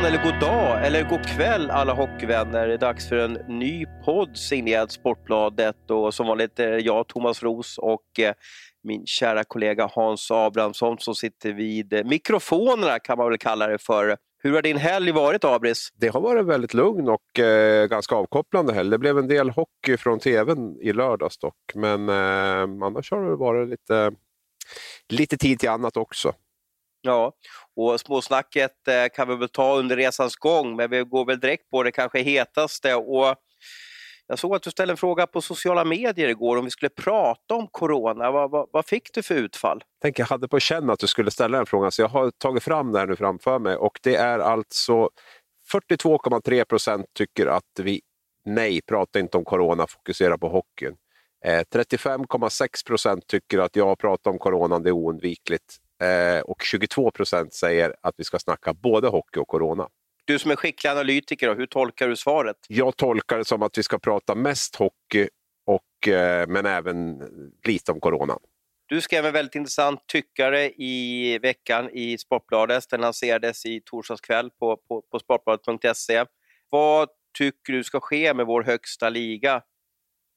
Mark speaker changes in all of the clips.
Speaker 1: morgon eller god dag eller god kväll alla hockeyvänner. Det är dags för en ny podd signerad Sportbladet och som vanligt är det jag, Thomas Ros och eh, min kära kollega Hans Abrahamsson som sitter vid eh, mikrofonerna kan man väl kalla det för. Hur har din helg varit Abris?
Speaker 2: Det har varit väldigt lugn och eh, ganska avkopplande helg. Det blev en del hockey från tvn i lördags dock, men eh, annars har det varit lite, lite tid till annat också.
Speaker 1: Ja, och småsnacket eh, kan vi väl ta under resans gång, men vi går väl direkt på det kanske hetaste. Och jag såg att du ställde en fråga på sociala medier igår om vi skulle prata om corona. Vad, vad, vad fick du för utfall?
Speaker 2: Tänk, jag hade på känn att du skulle ställa den frågan, så jag har tagit fram det här nu framför mig. Och det är alltså 42,3 procent tycker att vi, nej, prata inte om corona, fokusera på hockeyn. Eh, 35,6 procent tycker att jag pratar om corona, det är oundvikligt. Eh, och 22 procent säger att vi ska snacka både hockey och corona.
Speaker 1: Du som är skicklig analytiker, hur tolkar du svaret?
Speaker 2: Jag tolkar det som att vi ska prata mest hockey, och, eh, men även lite om corona.
Speaker 1: Du skrev en väldigt intressant tyckare i veckan i Sportbladet. Den lanserades i torsdags kväll på, på, på sportbladet.se. Vad tycker du ska ske med vår högsta liga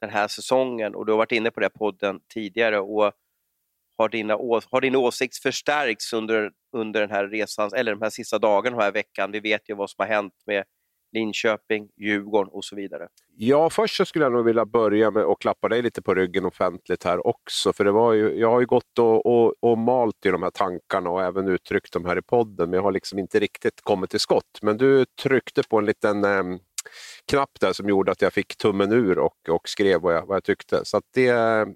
Speaker 1: den här säsongen? Och du har varit inne på det podden tidigare. Och har, dina, har din åsikt förstärkts under, under den här resan, eller de här sista dagarna den här veckan? Vi vet ju vad som har hänt med Linköping, Djurgården och så vidare.
Speaker 2: Ja, först så skulle jag nog vilja börja med att klappa dig lite på ryggen offentligt här också. För det var ju, jag har ju gått och, och, och malt i de här tankarna och även uttryckt dem här i podden, men jag har liksom inte riktigt kommit till skott. Men du tryckte på en liten eh, knapp där som gjorde att jag fick tummen ur och, och skrev vad jag, vad jag tyckte. Så det,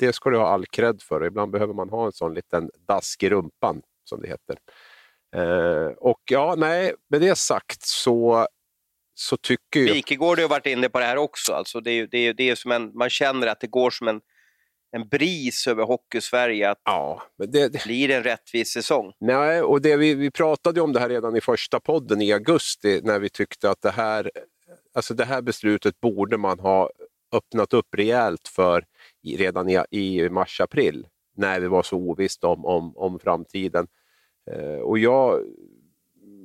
Speaker 2: det ska du ha all cred för. Ibland behöver man ha en sån liten dask i rumpan, som det heter. Eh, och ja, nej, med det sagt så, så tycker jag...
Speaker 1: Wikegård har varit inne på det här också. Alltså det, är, det, är, det är som en, man känner att det går som en, en bris över Hockeysverige att
Speaker 2: ja, det, det
Speaker 1: blir en rättvis säsong.
Speaker 2: Nej, och det vi, vi pratade om det här redan i första podden i augusti när vi tyckte att det här, alltså det här beslutet borde man ha öppnat upp rejält för redan i, i mars-april när det var så ovisst om, om, om framtiden. Eh, och jag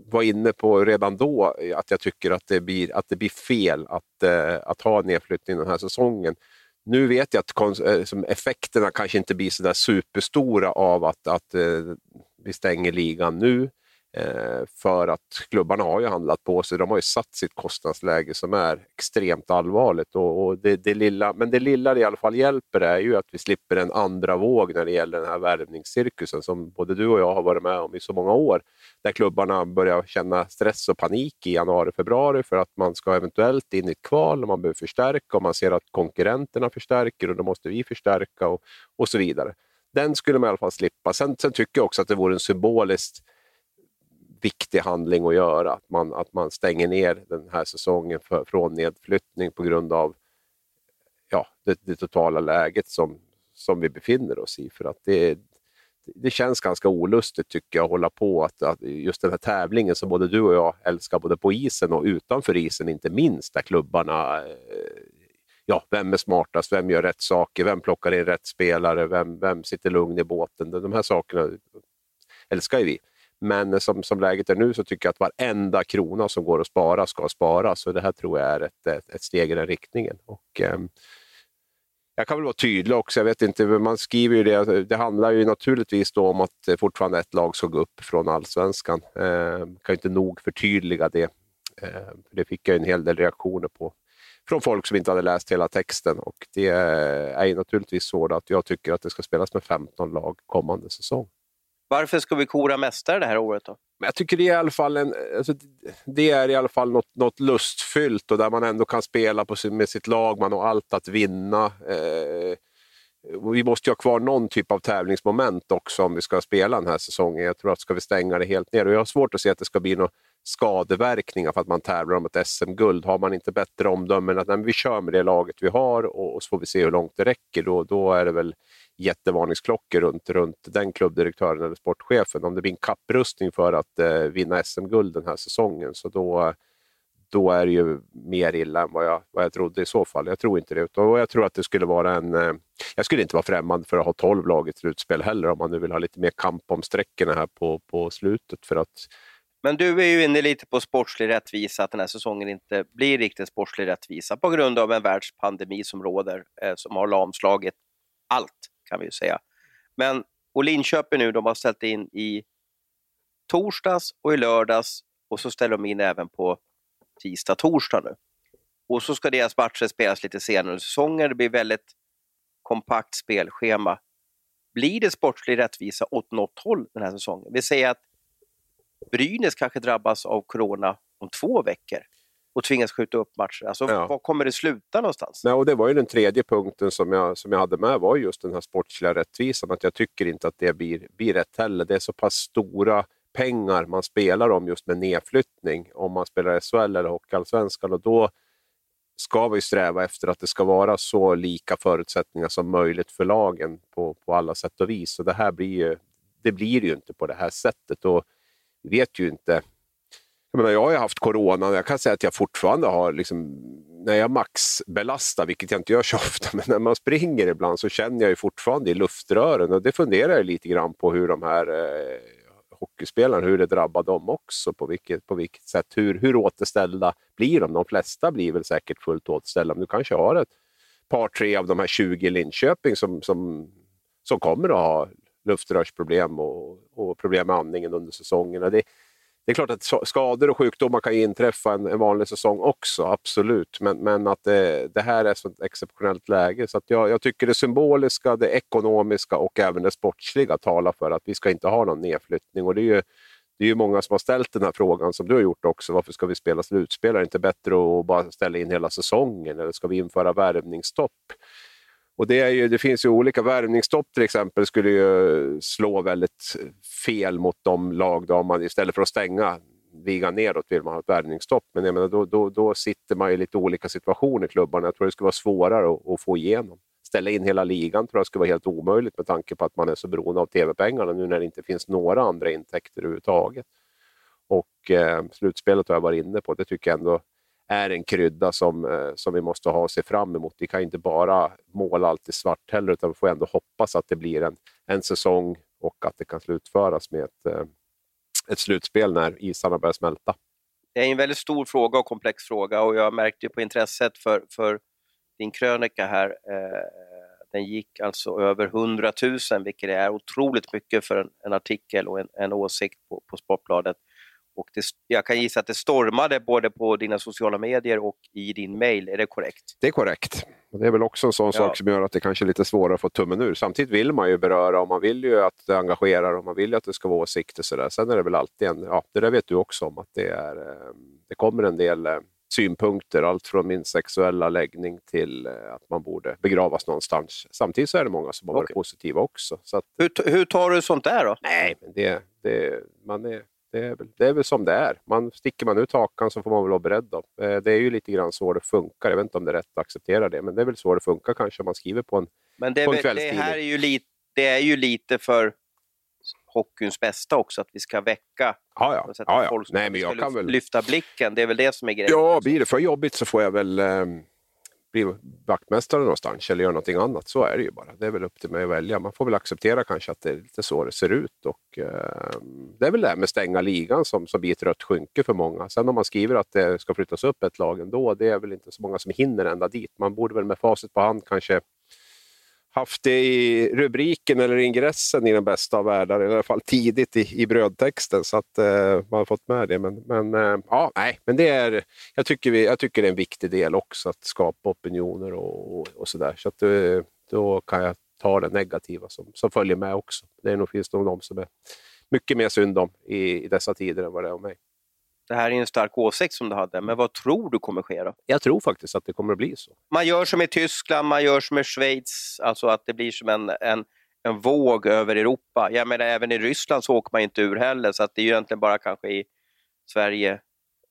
Speaker 2: var inne på redan då att jag tycker att det blir, att det blir fel att, eh, att ha nedflyttning den här säsongen. Nu vet jag att eh, effekterna kanske inte blir så där superstora av att, att eh, vi stänger ligan nu. Eh, för att klubbarna har ju handlat på sig. De har ju satt sitt kostnadsläge som är extremt allvarligt. Och, och det, det, lilla, men det lilla det i alla fall hjälper är ju att vi slipper en andra våg när det gäller den här värvningscirkusen som både du och jag har varit med om i så många år. Där klubbarna börjar känna stress och panik i januari, februari för att man ska eventuellt in i ett kval och man behöver förstärka och man ser att konkurrenterna förstärker och då måste vi förstärka och, och så vidare. Den skulle man i alla fall slippa. Sen, sen tycker jag också att det vore en symboliskt viktig handling att göra. Att man, att man stänger ner den här säsongen för, från nedflyttning på grund av ja, det, det, totala läget som, som vi befinner oss i. För att det, det känns ganska olustigt tycker jag att hålla på att, att just den här tävlingen som både du och jag älskar både på isen och utanför isen inte minst där klubbarna eh, ja, vem är smartast, vem gör rätt saker, vem plockar in rätt spelare, vem, vem sitter lugn i båten. De här sakerna älskar ju vi. Men som, som läget är nu så tycker jag att varenda krona som går att spara ska sparas. Så det här tror jag är ett, ett, ett steg i den riktningen. Och, eh, jag kan väl vara tydlig också, jag vet inte, man skriver ju det, alltså, det handlar ju naturligtvis då om att eh, fortfarande ett lag ska gå upp från allsvenskan. Eh, kan inte nog förtydliga det. Eh, det fick jag en hel del reaktioner på från folk som inte hade läst hela texten. Och det är ju naturligtvis så att jag tycker att det ska spelas med 15 lag kommande säsong.
Speaker 1: Varför ska vi kora mästare det här året då?
Speaker 2: Men jag tycker det är i alla fall, en, alltså, det är i alla fall något, något lustfyllt och där man ändå kan spela på sin, med sitt lag, man har allt att vinna. Eh, vi måste ju ha kvar någon typ av tävlingsmoment också om vi ska spela den här säsongen. Jag tror att ska vi stänga det helt ner och jag har svårt att se att det ska bli några skadeverkningar för att man tävlar om ett SM-guld. Har man inte bättre omdömen att nej, vi kör med det laget vi har och, och så får vi se hur långt det räcker, då, då är det väl jättevarningsklockor runt, runt den klubbdirektören eller sportchefen. Om det blir en kapprustning för att eh, vinna SM-guld den här säsongen, så då, då är det ju mer illa än vad jag, vad jag trodde i så fall. Jag tror inte det. Och jag tror att det skulle vara en... Eh, jag skulle inte vara främmande för att ha 12 lag i slutspel heller, om man nu vill ha lite mer kamp om sträckorna här på, på slutet. För att
Speaker 1: Men du är ju inne lite på sportslig rättvisa, att den här säsongen inte blir riktigt sportslig rättvisa på grund av en världspandemi som råder, eh, som har lamslagit allt kan vi ju säga. Men och Linköping nu, de har ställt in i torsdags och i lördags och så ställer de in även på tisdag, torsdag nu. Och så ska deras matcher spelas lite senare under säsongen. Det blir väldigt kompakt spelschema. Blir det sportslig rättvisa åt något håll den här säsongen? Vi säger att Brynäs kanske drabbas av corona om två veckor och tvingas skjuta upp matcher. Alltså, ja. Var kommer det sluta någonstans?
Speaker 2: Nej, och det var ju den tredje punkten som jag, som jag hade med, var just den här sportsliga rättvisan. Att jag tycker inte att det blir, blir rätt heller. Det är så pass stora pengar man spelar om just med nedflyttning, om man spelar SHL eller Hockeyallsvenskan. Och då ska vi sträva efter att det ska vara så lika förutsättningar som möjligt för lagen på, på alla sätt och vis. Och det här blir ju, det blir ju inte på det här sättet. Och vi vet ju inte. Jag, menar, jag har ju haft corona och jag kan säga att jag fortfarande har, liksom, när jag maxbelastar, vilket jag inte gör så ofta, men när man springer ibland så känner jag ju fortfarande i luftrören och det funderar jag lite grann på hur de här eh, hockeyspelarna, hur det drabbar dem också, på vilket, på vilket sätt, hur, hur återställda blir de? De flesta blir väl säkert fullt återställda, men du kanske har ett par, tre av de här 20 i Linköping som, som, som kommer att ha luftrörsproblem och, och problem med andningen under säsongen. Det, det är klart att skador och sjukdomar kan inträffa en, en vanlig säsong också, absolut. Men, men att det, det här är ett sånt exceptionellt läge. Så att jag, jag, tycker det symboliska, det ekonomiska och även det sportsliga talar för att vi ska inte ha någon nedflyttning. Och det är ju, det är ju många som har ställt den här frågan, som du har gjort också. Varför ska vi spela slutspel? Är det inte bättre att bara ställa in hela säsongen? Eller ska vi införa värvningsstopp? Och det, är ju, det finns ju olika värvningsstopp till exempel skulle ju slå väldigt fel mot de lag där man istället för att stänga ligan neråt vill man ha ett värvningsstopp. Men jag menar, då, då, då sitter man i lite olika situationer i klubbarna. Jag tror det skulle vara svårare att, att, få igenom. Ställa in hela ligan tror jag skulle vara helt omöjligt med tanke på att man är så beroende av tv-pengarna nu när det inte finns några andra intäkter överhuvudtaget. Och eh, slutspelet har jag varit inne på. Det tycker jag ändå är en krydda som, eh, som vi måste ha och se fram emot. Vi kan inte bara måla allt i svart heller, utan vi får ändå hoppas att det blir en, en säsong och att det kan slutföras med ett, eh, ett slutspel när isarna börjar smälta.
Speaker 1: Det är en väldigt stor fråga och komplex fråga och jag märkte på intresset för, för din krönika här. Eh, den gick alltså över 100 000, vilket är otroligt mycket för en, en artikel och en, en åsikt på, på Sportbladet. Och det, jag kan gissa att det stormade både på dina sociala medier och i din mail, är det korrekt?
Speaker 2: Det är korrekt. Och det är väl också en sån ja. sak som gör att det kanske är lite svårare att få tummen ur. Samtidigt vill man ju beröra och man vill ju att det engagerar och man vill ju att det ska vara åsikter. Så Sen är det väl alltid en, ja det där vet du också om, att det, är, eh, det kommer en del eh, synpunkter, allt från min sexuella läggning till eh, att man borde begravas någonstans. Samtidigt så är det många som har varit okay. positiva också. Så att,
Speaker 1: hur, hur tar du sånt där då?
Speaker 2: Nej, men det, det, man är det är, väl, det är väl som det är. Man, sticker man ut hakan så får man väl vara beredd. Då. Eh, det är ju lite grann så det funkar. Jag vet inte om det är rätt att acceptera det, men det är väl så det funkar kanske om man skriver på en,
Speaker 1: men det,
Speaker 2: på
Speaker 1: en kvällstidning. Det här är ju lite, det är ju lite för hockeyns bästa också, att vi ska väcka
Speaker 2: ja, ja. ja, ja. folk Nej, men jag kan väl...
Speaker 1: lyfta blicken. Det är väl det som är grejen.
Speaker 2: Ja, blir det för jobbigt så får jag väl eh, bli vaktmästare någonstans eller göra någonting annat. Så är det ju bara. Det är väl upp till mig att välja. Man får väl acceptera kanske att det är lite så det ser ut. Och, eh, det är väl det här med stänga ligan som, som blir ett rött skynke för många. Sen om man skriver att det ska flyttas upp ett lag ändå, det är väl inte så många som hinner ända dit. Man borde väl med facit på hand kanske haft det i rubriken eller ingressen i den bästa av världar, i alla fall tidigt i, i brödtexten så att eh, man har fått med det. Men, men eh, ja, nej, men det är, jag, tycker vi, jag tycker det är en viktig del också att skapa opinioner och, och, och sådär. Så att eh, då kan jag ta det negativa som, som följer med också. Det är nog, finns nog de som är mycket mer synd om i, i dessa tider än vad det är om mig
Speaker 1: det här är en stark åsikt som du hade, men vad tror du kommer ske då?
Speaker 2: Jag tror faktiskt att det kommer att bli så.
Speaker 1: Man gör som i Tyskland, man gör som i Schweiz, alltså att det blir som en, en, en våg över Europa. Jag menar, även i Ryssland så åker man inte ur heller, så att det är ju egentligen bara kanske i Sverige,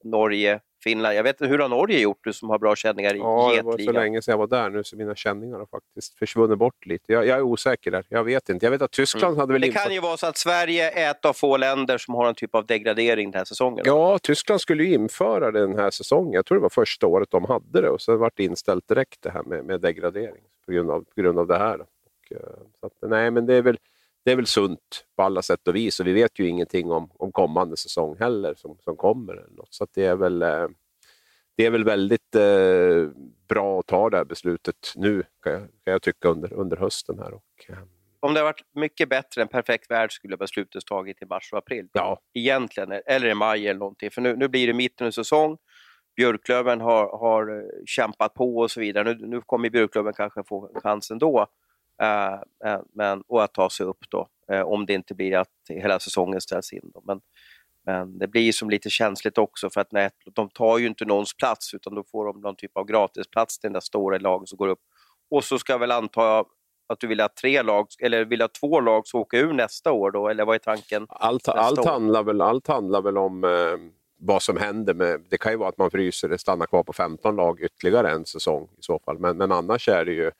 Speaker 1: Norge, Finland. Jag vet inte, hur har Norge gjort, du som har bra känningar i
Speaker 2: Ja, det var så länge sedan jag var där nu så mina känningar har faktiskt försvunnit bort lite. Jag, jag är osäker där, jag vet inte. Jag vet att Tyskland mm. hade väl
Speaker 1: Det infört... kan ju vara så att Sverige är ett av få länder som har en typ av degradering den här säsongen.
Speaker 2: Ja, Tyskland skulle ju införa det den här säsongen. Jag tror det var första året de hade det och sen vart det inställt direkt det här med, med degradering på grund av, på grund av det här. Och, eh, så att, nej, men det är väl det är väl sunt på alla sätt och vis och vi vet ju ingenting om, om kommande säsong heller som, som kommer. Eller något. Så det, är väl, eh, det är väl väldigt eh, bra att ta det här beslutet nu kan jag, kan jag tycka under, under hösten. här. Och, eh,
Speaker 1: om det har varit mycket bättre än perfekt värld skulle beslutet tagit i mars och april.
Speaker 2: Ja.
Speaker 1: Egentligen, eller i maj eller någonting. För nu, nu blir det mitten av säsong. Björklöven har, har eh, kämpat på och så vidare. Nu, nu kommer Björklöven kanske få chansen då. Uh, uh, men, och att ta sig upp då, uh, om det inte blir att hela säsongen ställs in. Då. Men, men det blir som lite känsligt också för att nej, de tar ju inte någons plats utan då får de någon typ av gratisplats till den där stora laget som går upp. Och så ska jag väl anta att du vill ha tre lag, eller vill ha två lag som åker ur nästa år då, eller vad är tanken?
Speaker 2: Allt, allt, handlar, väl, allt handlar väl om eh, vad som händer. Med, det kan ju vara att man fryser det, stannar kvar på 15 lag ytterligare en säsong i så fall. Men, men annars, är det ju,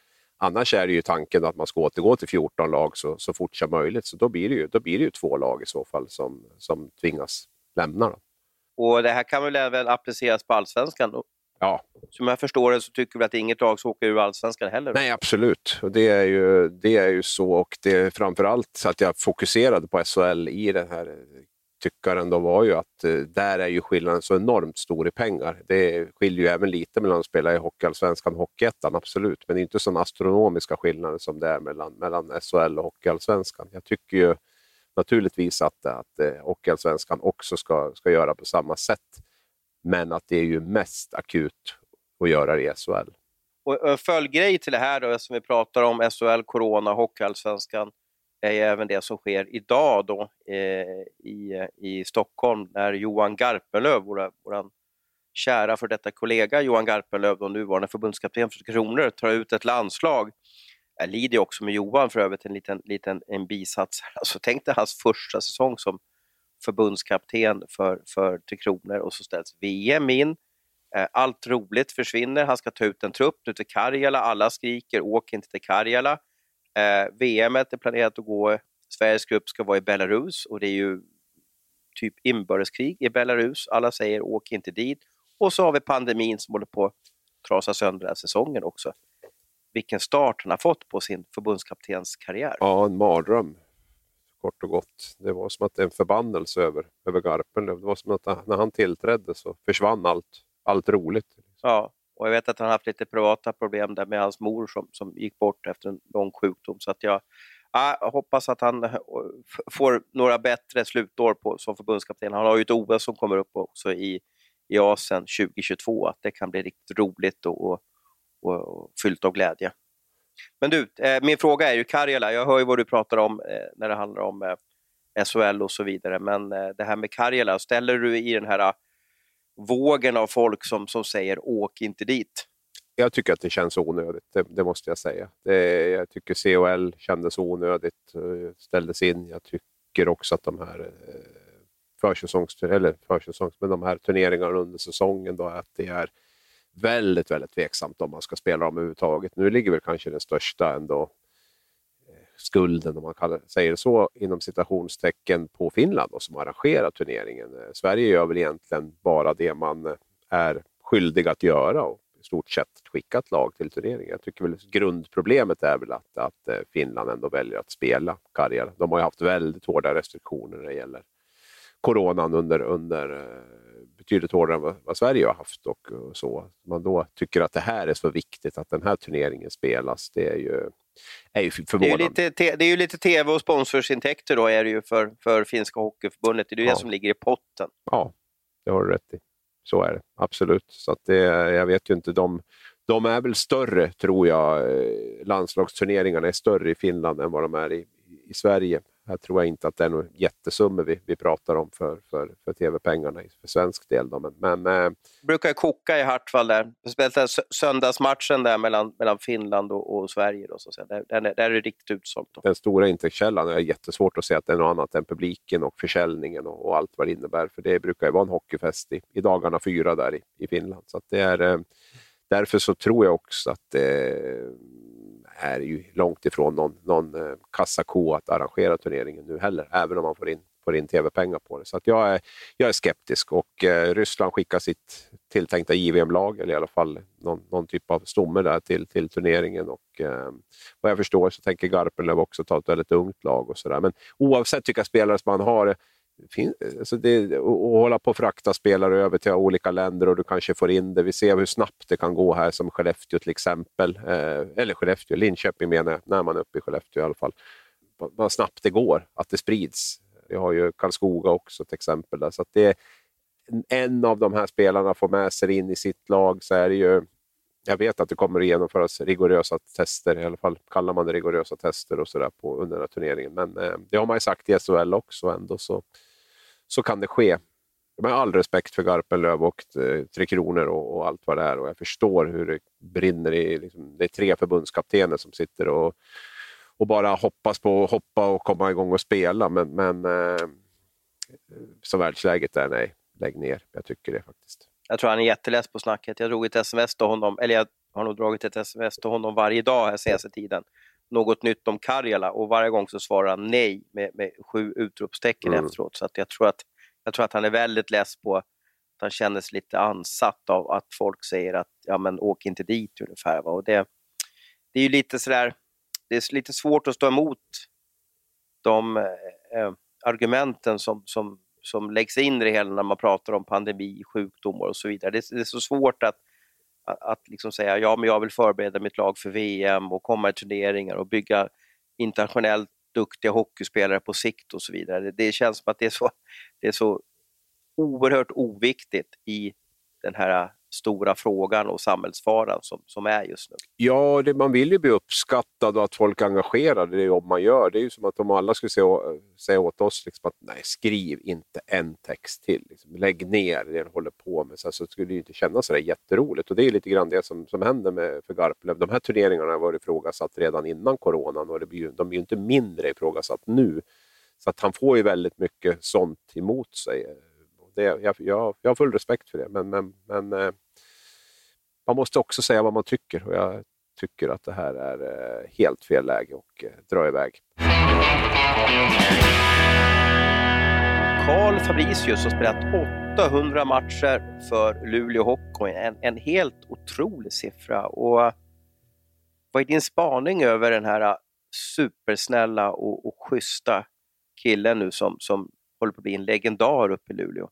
Speaker 2: annars är det ju tanken att man ska återgå till 14 lag så, så fort som möjligt. Så då blir, det ju, då blir det ju två lag i så fall som, som tvingas lämna. Då.
Speaker 1: Och Det här kan väl även appliceras på allsvenskan?
Speaker 2: Ja.
Speaker 1: Som jag förstår det så tycker vi att inget lag ska åka ur allsvenskan heller?
Speaker 2: Nej, absolut. Och det, är ju, det är ju så och det är framförallt att jag fokuserade på SHL i den här tyckaren då var ju att eh, där är ju skillnaden så enormt stor i pengar. Det skiljer ju även lite mellan att spela i Hockeyallsvenskan och Hockeyettan, absolut. Men det är inte sådana astronomiska skillnader som det är mellan, mellan SHL och Hockeyallsvenskan. Jag tycker ju naturligtvis att, att eh, Hockeyallsvenskan också ska, ska göra på samma sätt. Men att det är ju mest akut att göra det i SHL.
Speaker 1: Och en följdgrej till det här då, som vi pratar om SHL, Corona, Hockeyallsvenskan, är även det som sker idag då, eh, i, i Stockholm när Johan Garpenlöv, vår, vår kära för detta kollega Johan Garpenlöv, då, nuvarande förbundskapten för Kronor, tar ut ett landslag. Jag lider också med Johan för övrigt, en liten, liten en bisats. Alltså, tänk dig hans första säsong som förbundskapten för, för Tre Kronor och så ställs VM in. Eh, allt roligt försvinner, han ska ta ut en trupp nu till Karjala, alla skriker åk inte till Karjala. Eh, VM är planerat att gå, Sveriges grupp ska vara i Belarus och det är ju typ inbördeskrig i Belarus. Alla säger åk inte dit. Och så har vi pandemin som håller på att trasa sönder den här säsongen också. Vilken start han har fått på sin förbundskaptens karriär.
Speaker 2: Ja, en mardröm kort och gott. Det var som att en förbannelse över, över Garpenlöv. Det var som att när han tillträdde så försvann allt, allt roligt.
Speaker 1: Ja, och jag vet att han haft lite privata problem där med hans mor som, som gick bort efter en lång sjukdom. Så att jag, jag hoppas att han eh, får några bättre slutår på, som förbundskapten. Han har ju ett OS som kommer upp också i, i Asien 2022. Att det kan bli riktigt roligt och, och, och fyllt av glädje. Men du, eh, min fråga är ju Karjala. Jag hör ju vad du pratar om eh, när det handlar om eh, SHL och så vidare. Men eh, det här med Karjala, ställer du i den här vågen av folk som, som säger åk inte dit?
Speaker 2: Jag tycker att det känns onödigt, det, det måste jag säga. Det, jag tycker CHL kändes onödigt, eh, ställdes in. Jag tycker också att de här eh, försäsongs, eller försäsongs, men de här turneringarna under säsongen, då, att det är väldigt, väldigt tveksamt om man ska spela dem överhuvudtaget. Nu ligger väl kanske den största ändå skulden, om man kallar, säger så, inom citationstecken på Finland då, som arrangerar turneringen. Eh, Sverige gör väl egentligen bara det man eh, är skyldig att göra och i stort sett skicka ett lag till turneringen. Jag tycker väl grundproblemet är väl att, att eh, Finland ändå väljer att spela Karjala. De har ju haft väldigt hårda restriktioner när det gäller coronan under, under betydligt hårdare än vad, vad Sverige har haft. Och, och, så. Man då tycker att det här är så viktigt, att den här turneringen spelas, det är ju, är ju förvånande.
Speaker 1: Det är, lite, det är ju lite tv och sponsorsintäkter då är det ju för, för Finska Hockeyförbundet. Det är ju ja. det som ligger i potten.
Speaker 2: Ja, det har du rätt i. Så är det, absolut. Så att det, jag vet ju inte, de, de är väl större, tror jag. Landslagsturneringarna är större i Finland än vad de är i, i Sverige. Här tror jag inte att det är några jättesummor vi, vi pratar om för, för, för tv-pengarna för svensk del. Då. Men, men,
Speaker 1: eh, brukar koka i Hartwall där. Speciellt söndagsmatchen där mellan, mellan Finland och, och Sverige. Då, så att säga. Där, där, där är det riktigt utsålt. Då.
Speaker 2: Den stora intäktskällan är jättesvårt att se att det är något annat än publiken och försäljningen och, och, allt vad det innebär. För det brukar ju vara en hockeyfest i, i dagarna fyra där i, i Finland. Så det är, eh, därför så tror jag också att det är ju långt ifrån någon, någon eh, kassako att arrangera turneringen nu heller, även om man får in får in tv-pengar på det. Så att jag, är, jag är skeptisk och eh, Ryssland skickar sitt tilltänkta JVM-lag, eller i alla fall någon, någon typ av stomme där till, till turneringen. Och, eh, vad jag förstår så tänker Garpenlöv också ta ett väldigt ungt lag och sådär. Men oavsett vilka spelare som man har alltså det, och hålla på och frakta spelare över till olika länder och du kanske får in det. Vi ser hur snabbt det kan gå här som Skellefteå till exempel. Eh, eller Skellefteå, Linköping menar jag, när man är uppe i Skellefteå i alla fall. Vad snabbt det går, att det sprids. Vi har ju Karlskoga också till exempel. Där. Så att det, en av de här spelarna får med sig in i sitt lag så är det ju jag vet att det kommer att genomföras rigorösa tester, i alla fall kallar man det rigorösa tester och så där på, under den här turneringen. Men eh, det har man ju sagt i SHL också ändå, så, så kan det ske. Med all respekt för Garpenlöv och eh, Tre Kronor och, och, allt vad det är och jag förstår hur det brinner i... Liksom, det är tre förbundskaptener som sitter och, och bara hoppas på att hoppa och komma igång och spela, men, men eh, som världsläget är nej, lägg ner. Jag tycker det faktiskt.
Speaker 1: Jag tror han är jätteless på snacket. Jag drog ett sms till honom, eller jag har nog dragit ett sms till honom varje dag här senaste tiden. Något nytt om Karjala och varje gång så svarar han nej med, med sju utropstecken mm. efteråt. Så att jag, tror att, jag tror att han är väldigt less på att han känner sig lite ansatt av att folk säger att ja, men åk inte dit ungefär. Va? Och det, det är ju lite sådär, det är lite svårt att stå emot de eh, argumenten som, som som läggs in i det hela när man pratar om pandemi, sjukdomar och så vidare. Det, det är så svårt att, att, att liksom säga ja, men jag vill förbereda mitt lag för VM och komma i turneringar och bygga internationellt duktiga hockeyspelare på sikt och så vidare. Det, det känns som att det är så, det är så oerhört oviktigt i den här stora frågan och samhällsfaran som, som är just nu.
Speaker 2: Ja, det, man vill ju bli uppskattad och att folk är engagerade i det jobb man gör. Det är ju som att om alla skulle säga, säga åt oss liksom att nej, skriv inte en text till. Liksom, lägg ner det du håller på med. Så, så skulle det ju inte kännas sådär jätteroligt. Och det är lite grann det som, som händer med, för Garpenlöv. De här turneringarna har varit ifrågasatt redan innan coronan och det blir ju, de är ju inte mindre ifrågasatt nu. Så att han får ju väldigt mycket sånt emot sig. Det, jag, jag, jag har full respekt för det, men, men, men eh, man måste också säga vad man tycker och jag tycker att det här är eh, helt fel läge att eh, dra iväg.
Speaker 1: Karl Fabricius har spelat 800 matcher för Luleå Hockey, en, en helt otrolig siffra. Och eh, vad är din spaning över den här eh, supersnälla och, och schyssta killen nu som, som håller på att bli en legendar uppe i Luleå?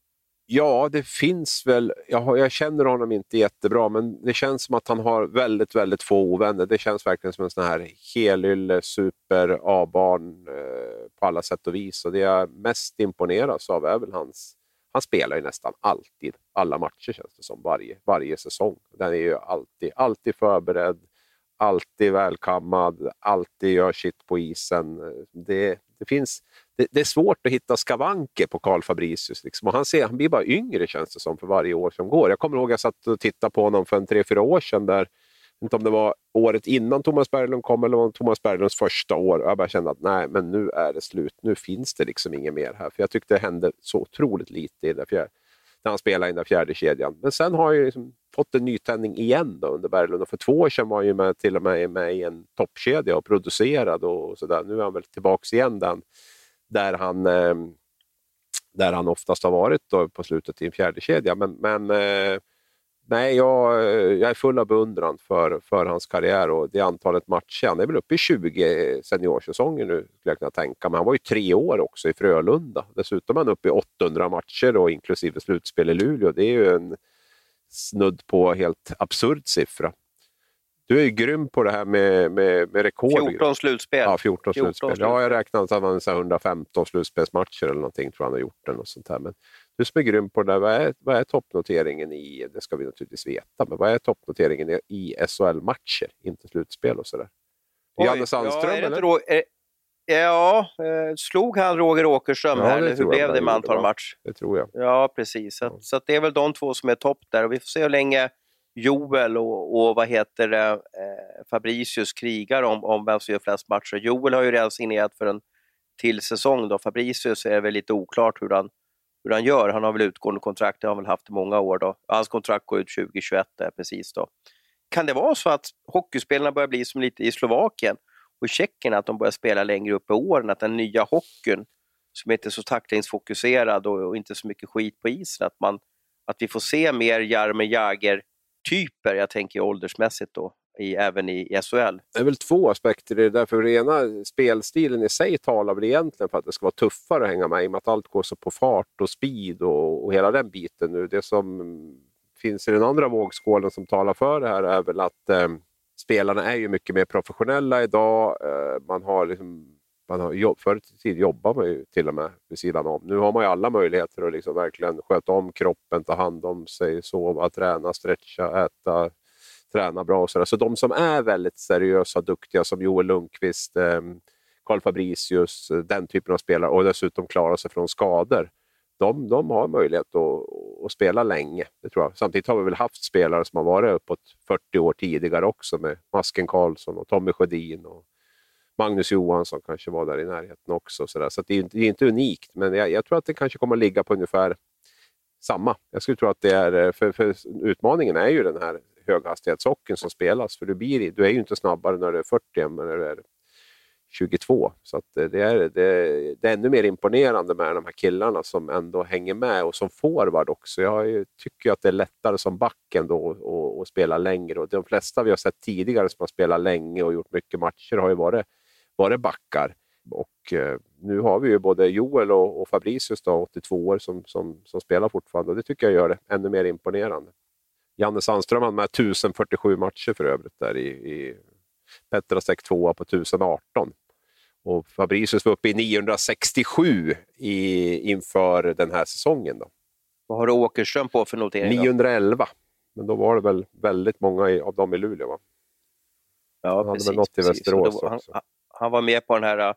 Speaker 2: Ja, det finns väl. Jag, jag, känner honom inte jättebra, men det känns som att han har väldigt, väldigt få ovänner. Det känns verkligen som en sån här helylle, super A-barn eh, på alla sätt och vis. Och det jag mest imponeras av är väl hans... Han spelar ju nästan alltid alla matcher känns det som, varje, varje säsong. Den är ju alltid, alltid förberedd, alltid välkammad, alltid gör sitt på isen. Det, det finns det, det, är svårt att hitta skavanker på Karl Fabricius. Liksom. Och han, ser, han blir bara yngre känns det som för varje år som går. Jag kommer ihåg att jag satt och tittade på honom för en tre, fyra år sedan. Där, inte om det var året innan Thomas Berglund kom eller om Thomas Berglunds första år. Och jag bara kände att nej, men nu är det slut. Nu finns det liksom inget mer här. För jag tyckte det hände så otroligt lite i den fjärde, när han spelade i den fjärde kedjan. Men sen har jag liksom fått en nytändning igen då under Berglund. Och för två år sedan var han ju med, till och med med i en toppkedja och producerad och sådär. Nu är han väl tillbaka igen där där han, eh, där han oftast har varit då på slutet i en fjärde kedja. Men, men eh, nej, jag, jag är full av beundran för, för hans karriär och det antalet matcher. Han är väl uppe i 20 seniorsäsonger nu, skulle jag kunna tänka mig. Han var ju tre år också i Frölunda. Dessutom är han uppe i 800 matcher, då, inklusive slutspel i Luleå. Det är ju en snudd på helt absurd siffra. Du är ju grym på det här med, med, med rekord.
Speaker 1: 14 slutspel.
Speaker 2: Ja, 14, 14 slutspel. slutspel. Ja, jag räknar att han har 115 slutspelsmatcher eller någonting, tror han har gjort. Och sånt här. Men du som är grym på det där, vad är, vad är toppnoteringen i, det ska vi naturligtvis veta, men vad är toppnoteringen i, SHL-matcher, inte slutspel och sådär? Janne Sandström ja, eller? Är,
Speaker 1: ja, eh, slog han Roger Åkerström ja, här? Hur blev det med antal matcher?
Speaker 2: Det tror jag.
Speaker 1: Ja, precis. Så, ja. så det är väl de två som är topp där och vi får se hur länge Joel och, och vad heter det, eh, Fabricius krigar om, om vem som gör flest matcher. Joel har ju redan signerat för en till säsong. Då. Fabricius är väl lite oklart hur han, hur han gör. Han har väl utgående kontrakt, det har han väl haft i många år. Då. Hans kontrakt går ut 2021 där, eh, precis. Då. Kan det vara så att hockeyspelarna börjar bli som lite i Slovakien och Tjeckien, att de börjar spela längre upp i åren, att den nya hockeyn som inte är så tacklingsfokuserad och, och, inte så mycket skit på isen. Att, man, att vi får se mer Jaromir Jagr Typer, jag tänker åldersmässigt då, i, även i, i SHL.
Speaker 2: Det är väl två aspekter i det där, för rena spelstilen i sig talar väl egentligen för att det ska vara tuffare att hänga med i och med att allt går så på fart och speed och, och hela den biten nu. Det som finns i den andra vågskålen som talar för det här är väl att eh, spelarna är ju mycket mer professionella idag. Eh, man har liksom, man har jobb, förr i tiden jobbade man ju till och med vid sidan om. Nu har man ju alla möjligheter att liksom verkligen sköta om kroppen, ta hand om sig, sova, träna, stretcha, äta, träna bra. Och sådär. så de som är väldigt seriösa och duktiga som Joel Lundqvist, eh, Carl Fabricius, den typen av spelare och dessutom klarar sig från skador de, de har möjlighet att, att, spela länge. Det tror jag. Samtidigt har vi väl haft spelare som har varit uppåt 40 år tidigare också med Masken Karlsson och Tommy Sjödin och Magnus Johansson kanske var där i närheten också. Så, så det, är, det är inte unikt, men jag, jag, tror att det kanske kommer att ligga på ungefär samma. Jag skulle tro att det är, eh, för, för utmaningen är ju den här höghastighetshockeyn som spelas. För du, blir, du är ju inte snabbare när du är 40 än när du är 22. Så eh, det, är, det, det, är ännu mer imponerande med de här killarna som ändå hänger med och som forward också. Jag tycker att det är lättare som back ändå att spela längre. Och de flesta vi har sett tidigare som har spelat länge och gjort mycket matcher har ju varit, varit backar. Och eh, nu har vi ju både Joel och, och Fabricius, då, 82 år, som, som, som spelar fortfarande. Och det tycker jag gör det ännu mer imponerande. Janne Sandström har med 1047 matcher för övrigt där i, i Petrasek tvåa på 1018. Och Fabricius var uppe i 967 i, inför den här säsongen. Då.
Speaker 1: Vad har du Åkerström på för notering?
Speaker 2: 911. Men då var det väl väldigt många av dem i Luleå va?
Speaker 1: Ja, han
Speaker 2: precis, hade väl något i Västerås
Speaker 1: då,
Speaker 2: också.
Speaker 1: Han, var med på den här äh,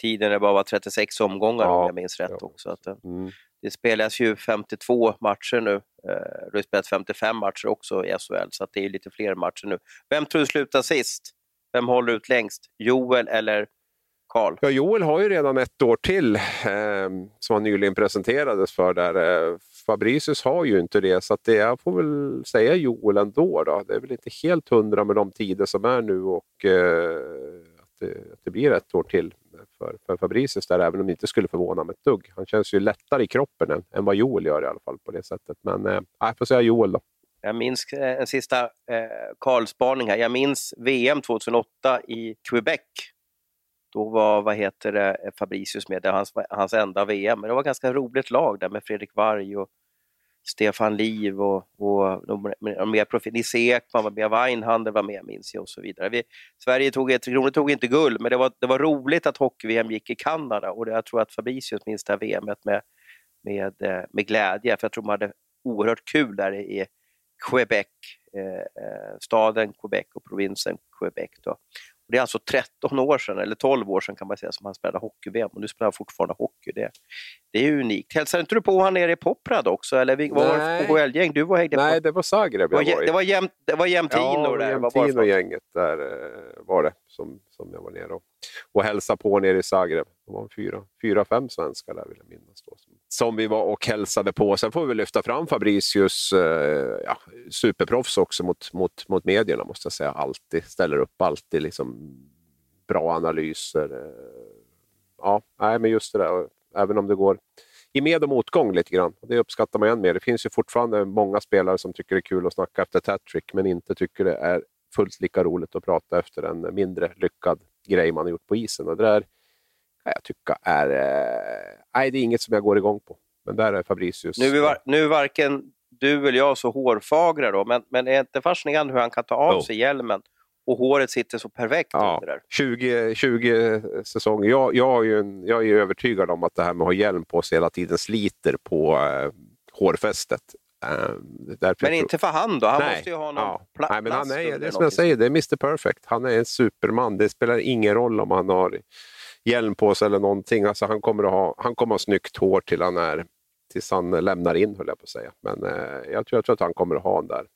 Speaker 1: tiden det bara var 36 omgångar ja, om jag minns rätt ja, också. Att, äh, mm. Det spelas ju 52 matcher nu. Eh, du har spelat 55 matcher också i SHL, så det är lite fler matcher nu. Vem tror du slutar sist? Vem håller ut längst? Joel eller Carl?
Speaker 2: Ja, Joel har ju redan ett år till eh, som han nyligen presenterades för. där. Eh, Fabricius har ju inte det, så det, jag får väl säga Joel ändå. Då. Det är väl inte helt hundra med de tider som är nu och eh, Eh, att, det, blir ett år till för, för Fabricius där, även om det inte skulle förvåna mig ett dugg. Han känns ju lättare i kroppen än, än vad Joel gör i alla fall på det sättet. Men eh, jag får säga Joel då.
Speaker 1: Jag minns eh, en sista eh, Karlspaning här. Jag minns VM 2008 i Quebec då var vad heter det, Fabricius med, det var hans, hans enda VM. Men det var ett ganska roligt lag där med Fredrik Varg och Stefan Liv och, och de, de mer profil. Nisse Ekman var med, Weinhandel var med minns jag och så vidare. Vi, Sverige tog, Tre Kronor tog inte guld, men det var, det var roligt att hockey-VM gick i Kanada och det, jag tror att Fabricius minns det här VMet med, med, eh, med glädje, för jag tror man hade oerhört kul där i Quebec, eh, eh staden Quebec och provinsen Quebec. Då. Det är alltså 13 år sedan, eller 12 år sedan kan man säga, som han spelade hockey-VM och nu spelar han fortfarande hockey. Det, det är unikt. Hälsade inte du på honom nere i Poprad också? Eller var det KHL-gäng du var hängde
Speaker 2: Nej, det var Zagreb jag var
Speaker 1: i. Det var, det var Jämtino
Speaker 2: ja,
Speaker 1: där?
Speaker 2: Jämtino-gänget där eh, var det som, som jag var nere och, och hälsade på nere i Zagreb. Det var fyra, fyra fem svenskar där vill jag minnas. Då, som, som vi var och hälsade på. Sen får vi lyfta fram Fabricius, eh, ja, superproffs också mot, mot, mot medierna måste jag säga. Alltid ställer upp, alltid liksom bra analyser. Eh, ja, nej, men just det där, även om det går i med och motgång lite grann. Det uppskattar man än mer. Det finns ju fortfarande många spelare som tycker det är kul att snacka efter ett hattrick, men inte tycker det är fullt lika roligt att prata efter en mindre lyckad grej man har gjort på isen. Och det där kan jag tycka är... Eh, nej, det är inget som jag går igång på. Men där är Fabricius...
Speaker 1: Nu är, var, nu är varken du eller jag så hårfagra då, men, men är inte fascinerande hur han kan ta av sig hjälmen och håret sitter så perfekt
Speaker 2: ja,
Speaker 1: under där.
Speaker 2: 20, 20 säsonger. Jag, jag, är en, jag är övertygad om att det här med att ha hjälm på sig hela tiden sliter på eh, hårfästet.
Speaker 1: Eh, men inte för han då? Han Nej. måste ju ha någon ja. plats.
Speaker 2: Nej, men han är, det är som jag säger, det är Mr Perfect. Han är en superman. Det spelar ingen roll om han har hjälm på sig eller någonting. Alltså, han, kommer att ha, han kommer att ha snyggt hår till han är tills han lämnar in, höll jag på att säga. Men eh, jag, tror, jag tror att han kommer att ha den där,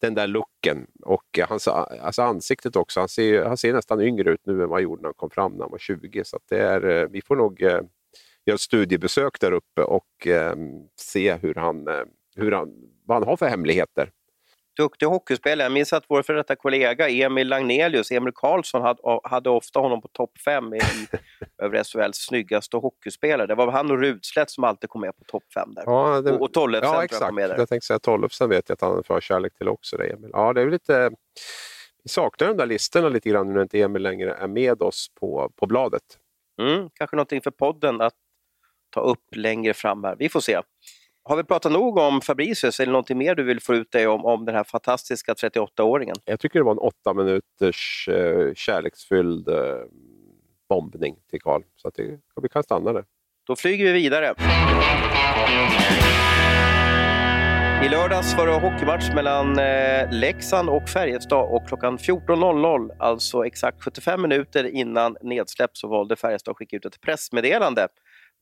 Speaker 2: den där looken. Och eh, hans alltså ansiktet också. Han ser, han ser nästan yngre ut nu än vad han gjorde när han kom fram när han var 20. Så det är, eh, vi får nog eh, göra ett studiebesök där uppe och eh, se hur han, eh, hur han, vad han har för hemligheter
Speaker 1: duktig hockeyspelare. Jag minns att vår före detta kollega Emil Lagnelius, Emil Karlsson, hade, hade ofta honom på topp fem i, över SHLs snyggaste hockeyspelare. Det var han och Rudslätt som alltid kom med på topp fem där.
Speaker 2: Ja, det,
Speaker 1: och, och Tollefsen
Speaker 2: ja, exakt.
Speaker 1: kom med där.
Speaker 2: Jag tänkte säga Tollefsen vet jag att han har förkärlek till också. Det, Emil. Ja, det är lite... Vi saknar de där listorna lite grann nu när inte Emil längre är med oss på, på bladet.
Speaker 1: Mm, kanske någonting för podden att ta upp längre fram här. Vi får se. Har vi pratat nog om Fabricius eller någonting mer du vill få ut dig om, om den här fantastiska 38-åringen?
Speaker 2: Jag tycker det var en åtta minuters eh, kärleksfylld eh, bombning till Karl, så att det, vi kan stanna där.
Speaker 1: Då flyger vi vidare. I lördags var det hockeymatch mellan eh, Leksand och Färjestad och klockan 14.00, alltså exakt 75 minuter innan nedsläpp, så valde Färjestad att skicka ut ett pressmeddelande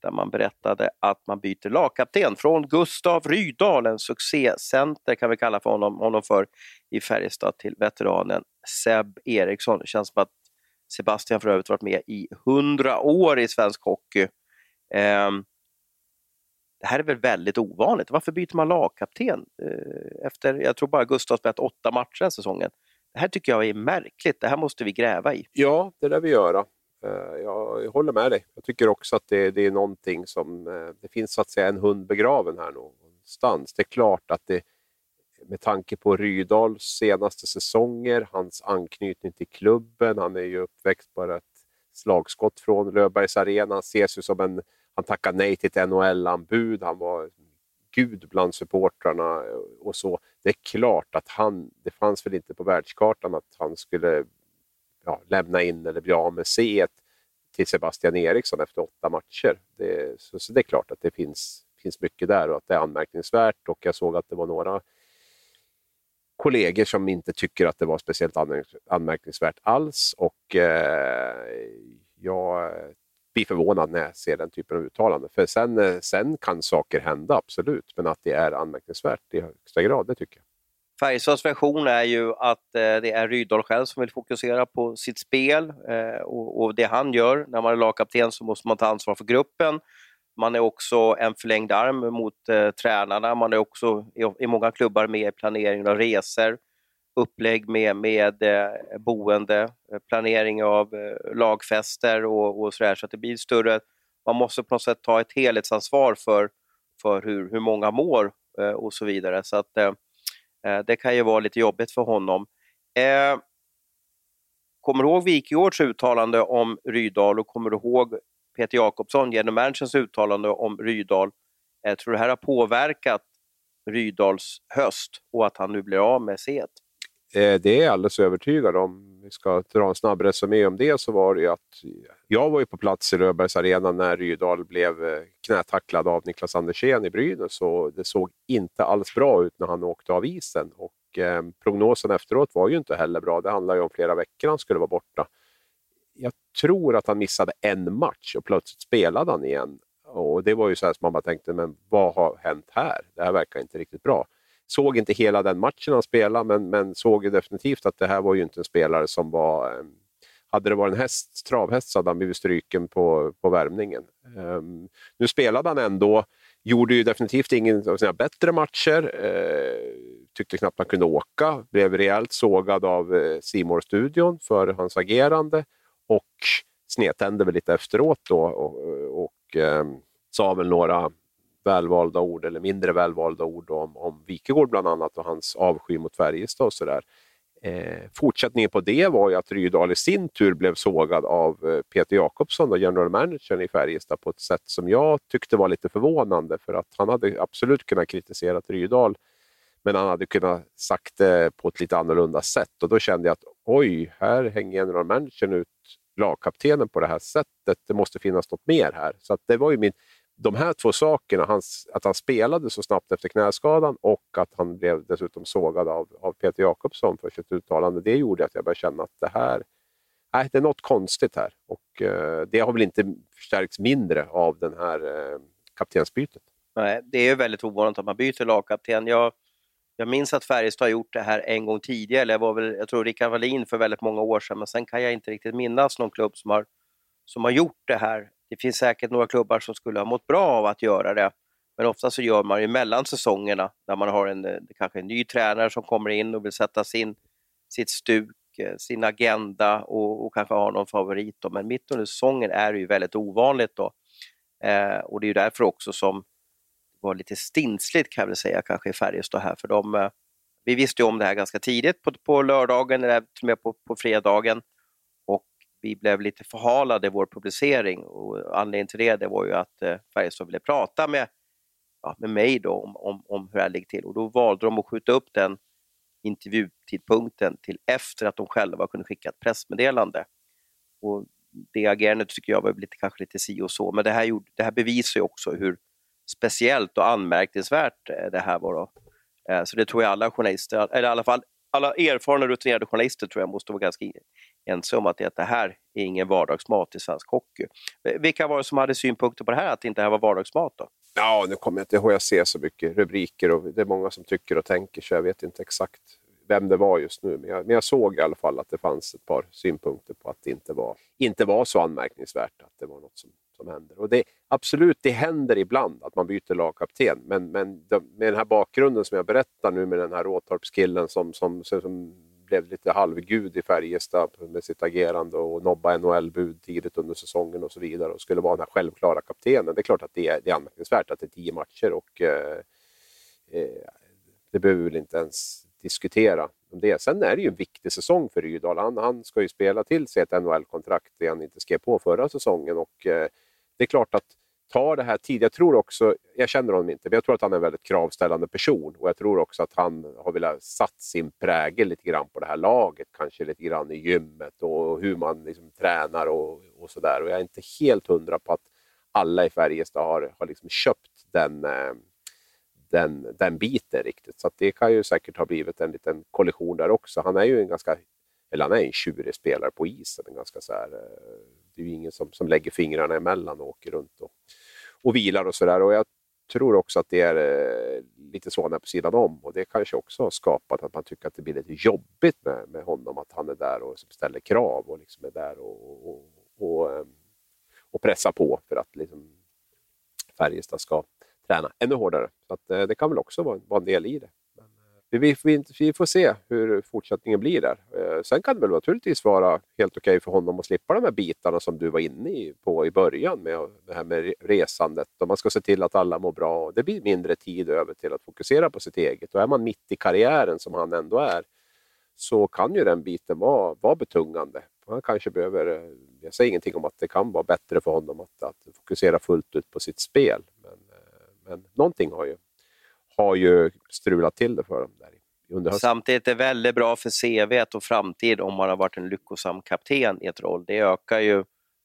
Speaker 1: där man berättade att man byter lagkapten från Gustav Rydahl, en succécenter kan vi kalla för honom, honom för, i Färjestad till veteranen Seb Eriksson. Det känns som att Sebastian för övrigt varit med i hundra år i svensk hockey. Um, det här är väl väldigt ovanligt. Varför byter man lagkapten? Uh, efter, jag tror bara Gustav spelat åtta matcher den säsongen. Det här tycker jag är märkligt. Det här måste vi gräva i.
Speaker 2: Ja, det lär vi göra. Eh, jag håller med dig. Jag tycker också att det, det, är någonting som... Eh, det finns så att säga en hund begraven här någonstans. Det är klart att det med tanke på Rydals senaste säsonger, hans anknytning till klubben, han är ju uppväxt bara ett slagskott från Löfbergs Arena, han ses ju som en... Han tackade nej till ett NHL-anbud, han var gud bland supportrarna och så. Det är klart att han, det fanns väl inte på världskartan att han skulle ja, lämna in eller bli av med C till Sebastian Eriksson efter åtta matcher. Det, så, så, det är klart att det finns, finns mycket där och att det är anmärkningsvärt. Och jag såg att det var några kollegor som inte tycker att det var speciellt anmärkningsvärt alls. Och eh, jag blir förvånad när jag ser den typen av uttalanden. För sen, eh, sen kan saker hända, absolut. Men att det är anmärkningsvärt i högsta grad, det tycker jag.
Speaker 1: Färjestads version är ju att eh, det är Rydahl själv som vill fokusera på sitt spel eh, och, och, det han gör. När man är lagkapten så måste man ta ansvar för gruppen. Man är också en förlängd arm mot eh, tränarna. Man är också i, i, många klubbar med i planeringen av resor, upplägg med, med eh, boende, eh, planering av eh, lagfester och, och sådär. Så att det blir större. Man måste på något sätt ta ett helhetsansvar för, för hur, hur många mår eh, och så vidare. Så att Eh, Eh, det kan ju vara lite jobbigt för honom. Eh, kommer du ihåg Wikegårds uttalande om Rydal och kommer du ihåg Peter Jakobsson, genom managerns uttalande om Rydal? Eh, tror tror det här har påverkat Rydals höst och att han nu blir av med C1?
Speaker 2: Eh, det är jag alldeles övertygad om. Vi ska dra en snabb resumé om det så var det ju att jag var ju på plats i Röbergs arena när Rydal blev eh, knätacklad av Niklas Andersén i Brynäs och det såg inte alls bra ut när han åkte av isen. Och, eh, prognosen efteråt var ju inte heller bra. Det handlar ju om flera veckor han skulle vara borta. Jag tror att han missade en match och plötsligt spelade han igen. Och Det var ju så här som man bara tänkte, men vad har hänt här? Det här verkar inte riktigt bra. Såg inte hela den matchen han spelade, men, men såg definitivt att det här var ju inte en spelare som var... Ehm, hade det varit en häst, travhäst så hade han blivit stryken på, på värmningen. Um, nu spelade han ändå, gjorde ju definitivt ingen av sina bättre matcher. Uh, tyckte knappt han kunde åka, blev rejält sågad av eh, uh, studion för hans agerande och snedtände väl lite efteråt då och, och um, sa väl några välvalda ord, eller mindre välvalda ord om, om Wikegård bland annat och hans avsky mot Färjestad och sådär. Eh, fortsättningen på det var ju att Rydahl i sin tur blev sågad av eh, Peter Jakobsson, då, general managern i Färjestad, på ett sätt som jag tyckte var lite förvånande. För att han hade absolut kunnat kritisera Rydahl, men han hade kunnat sagt det på ett lite annorlunda sätt. Och då kände jag att oj, här hänger general managern ut lagkaptenen på det här sättet. Det måste finnas något mer här. Så det var ju min, de här två sakerna, hans, att han spelade så snabbt efter knäskadan och att han blev dessutom sågad av, av Peter Jakobsson för sitt uttalande, det gjorde att jag började känna att det här nej, det är något konstigt här. Och eh, det har väl inte förstärkts mindre av den här eh, kaptensbytet.
Speaker 1: Nej, det är ju väldigt ovanligt att man byter lagkapten. Jag, jag minns att Färjestad har gjort det här en gång tidigare. Det var väl, jag tror Rickard Wallin för väldigt många år sedan, men sen kan jag inte riktigt minnas någon klubb som har, som har gjort det här det finns säkert några klubbar som skulle ha mått bra av att göra det. Men ofta så gör man ju mellan säsongerna när man har en, eh, kanske en ny tränare som kommer in och vill sätta sin, sitt stuk, eh, sin agenda och, och kanske har någon favorit. Då. Men mitt under säsongen är det ju väldigt ovanligt. Då. Eh, och det är ju därför också som det var lite stinsligt kan jag väl säga kanske i Färjestad här. För de, eh, vi visste ju om det här ganska tidigt på, på lördagen, eller till och med på, på fredagen. Vi blev lite förhalade i vår publicering och anledningen till det, det var ju att eh, Färjestad ville prata med, ja, med mig då om, om, om hur det här ligger till. Och då valde de att skjuta upp den intervjutidpunkten till efter att de själva kunde skicka ett pressmeddelande. Och det agerandet tycker jag var lite, kanske lite si och så, men det här, gjorde, det här bevisar ju också hur speciellt och anmärkningsvärt eh, det här var. Då. Eh, så det tror jag alla journalister, eller i alla fall alla erfarna rutinerade journalister tror jag måste vara ganska ense om att det, här är ingen vardagsmat i svensk hockey. Vilka var det som hade synpunkter på det här, att det inte här var vardagsmat? Då?
Speaker 2: Ja, nu kommer jag inte ihåg, jag ser så mycket rubriker och det är många som tycker och tänker så jag vet inte exakt vem det var just nu. Men jag, men jag såg i alla fall att det fanns ett par synpunkter på att det inte var, inte var så anmärkningsvärt att det var något som, som händer. Och det, absolut, det händer ibland att man byter lagkapten, men, men de, med den här bakgrunden som jag berättar nu med den här Råtorpskillen som, som, som blev lite halvgud i Färjestad med sitt agerande och nobba NHL-bud tidigt under säsongen och så vidare och skulle vara den här självklara kaptenen. Det är klart att det är, det är anmärkningsvärt att det är tio matcher och eh, eh det behöver vi väl inte ens diskutera om det. Sen är det ju en viktig säsong för Rydahl. Han, han ska ju spela till sig ett NHL-kontrakt, det han inte skrev på förra säsongen. Och, eh, det är klart att tar det här tid. Jag tror också, jag känner honom inte, men jag tror att han är en väldigt kravställande person. Och jag tror också att han har velat satt sin prägel lite grann på det här laget. Kanske lite grann i gymmet och hur man liksom tränar och, och sådär. Och jag är inte helt hundra på att alla i Färjestad har, har liksom köpt den eh, den, den biten riktigt. Så det kan ju säkert ha blivit en liten kollision där också. Han är ju en ganska, eller han är en tjurig spelare på isen. Ganska så här, eh, det är ju ingen som, som lägger fingrarna emellan och åker runt och, och vilar och sådär. Och jag tror också att det är eh, lite så på sidan om och det kanske också har skapat att man tycker att det blir lite jobbigt med, med honom, att han är där och ställer krav och liksom är där och, och, och, ehm, och pressar på för att liksom Färjestad ska träna ännu hårdare. Så att, eh, det kan väl också vara, vara en del i det. Vi, vi, vi, får se hur fortsättningen blir där. Eh, sen kan det väl naturligtvis vara helt okej okay för honom att slippa de här bitarna som du var inne på i början med det här med resandet. Och man ska se till att alla mår bra och det blir mindre tid över till att fokusera på sitt eget. Och är man mitt i karriären som han ändå är så kan ju den biten vara, vara betungande. Han kanske behöver, eh, jag säger ingenting om att det kan vara bättre för honom att, att fokusera fullt ut på sitt spel. Men eh, men någonting har ju, har ju strulat till det för dem. Där under hösten.
Speaker 1: Samtidigt är det väldigt bra för CV och framtid om man har varit en lyckosam kapten i ett roll. Det ökar ju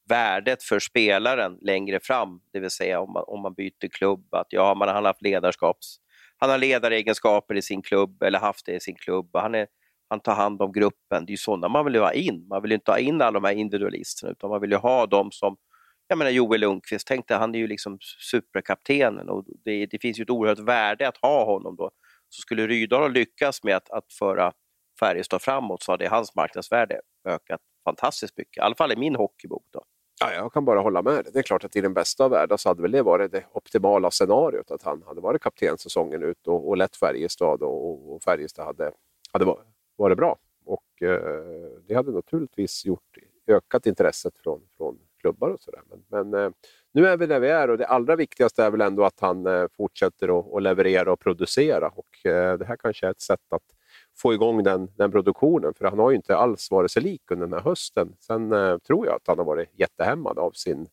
Speaker 1: värdet för spelaren längre fram, det vill säga om man, om man byter klubb. Att ja, man har haft ledarskaps... Han har ledaregenskaper i sin klubb, eller haft det i sin klubb. Han, är, han tar hand om gruppen. Det är ju sådana man vill ha in. Man vill inte ha in alla de här individualisterna, utan man vill ju ha dem som jag menar Joel Lundqvist, tänkte han är ju liksom superkaptenen och det, det, finns ju ett oerhört värde att ha honom då. Så skulle Rydahl lyckas med att, att föra Färjestad framåt så hade hans marknadsvärde ökat fantastiskt mycket, i alla fall i min hockeybok. Då.
Speaker 2: Ja, jag kan bara hålla med. Det är klart att i den bästa av världar så hade väl det varit det optimala scenariot, att han hade varit kapten säsongen ut och, och lett Färjestad och, och Färjestad hade, hade varit bra. Och eh, det hade naturligtvis gjort, ökat intresset från, från klubbar och sådär. Men, men eh, nu är vi där vi är och det allra viktigaste är väl ändå att han eh, fortsätter att leverera och producera. Och eh, det här kanske är ett sätt att få igång den, den produktionen, för han har ju inte alls varit sig lik under den här hösten. Sen eh, tror jag att han har varit jättehämmad av sin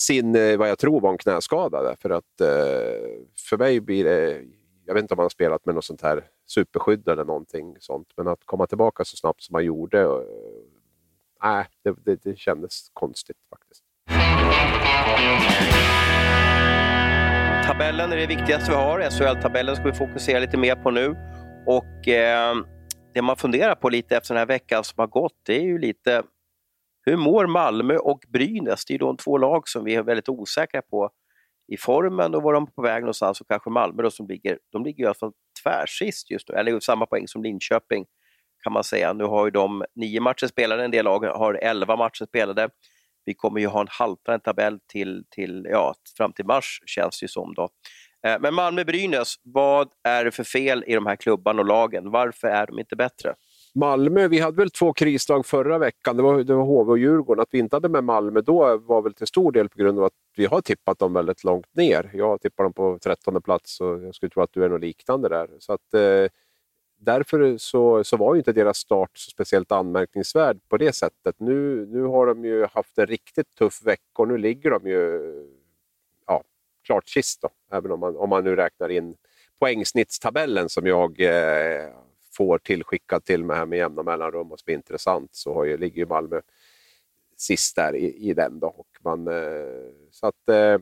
Speaker 2: sin, eh, vad jag tror var en knäskada. För att eh, för mig blir det, jag vet inte om han har spelat med något sånt här superskydd eller någonting sånt, men att komma tillbaka så snabbt som han gjorde nej, det, det, det kändes konstigt faktiskt.
Speaker 1: Tabellen är det viktigaste vi har. SHL-tabellen ska vi fokusera lite mer på nu. Och eh, Det man funderar på lite efter den här veckan som har gått, det är ju lite hur mår Malmö och Brynäs? Det är ju de två lag som vi är väldigt osäkra på i formen och var de är på väg någonstans och kanske Malmö då som ligger, de ligger i alla fall tvärsist just nu, eller samma poäng som Linköping kan man säga. Nu har ju de nio matcher spelade, en del lag har elva matcher spelade. Vi kommer ju ha en haltande tabell till, till, ja, fram till mars känns det ju som. Då. Eh, men Malmö-Brynäs, vad är det för fel i de här klubbarna och lagen? Varför är de inte bättre?
Speaker 2: Malmö, vi hade väl två krislag förra veckan, det var, det var HV och Djurgården. Att vi inte hade med Malmö då var väl till stor del på grund av att vi har tippat dem väldigt långt ner. Jag tippar dem på trettonde plats och jag skulle tro att du är något liknande där. Så att, eh, därför så, så var ju inte deras start så speciellt anmärkningsvärd på det sättet. Nu, nu har de ju haft en riktigt tuff vecka och nu ligger de ju ja, klart sist, då, även om man, om man nu räknar in poängsnittstabellen som jag eh, får tillskickad till mig här med jämna mellanrum och som är intressant så har ju, ligger ju Malmö sist där i, i den. Då. Och man, eh, så att, eh,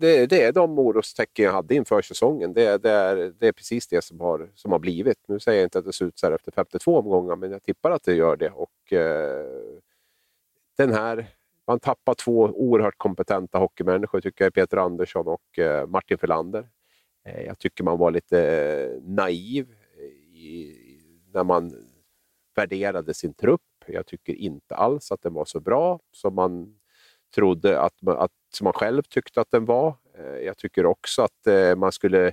Speaker 2: det, det, är de orostecken jag hade inför säsongen. Det, det, är, det är precis det som har, som har blivit. Nu säger jag inte att det ser ut så här efter 52 omgångar, men jag tippar att det gör det. Och, eh, den här, man tappar två oerhört kompetenta hockeymänniskor, tycker jag, Peter Andersson och eh, Martin Filander. Eh, jag tycker man var lite eh, naiv i, när man värderade sin trupp. Jag tycker inte alls att den var så bra som man trodde att att, som man själv tyckte att den var. Eh, jag tycker också att eh, man skulle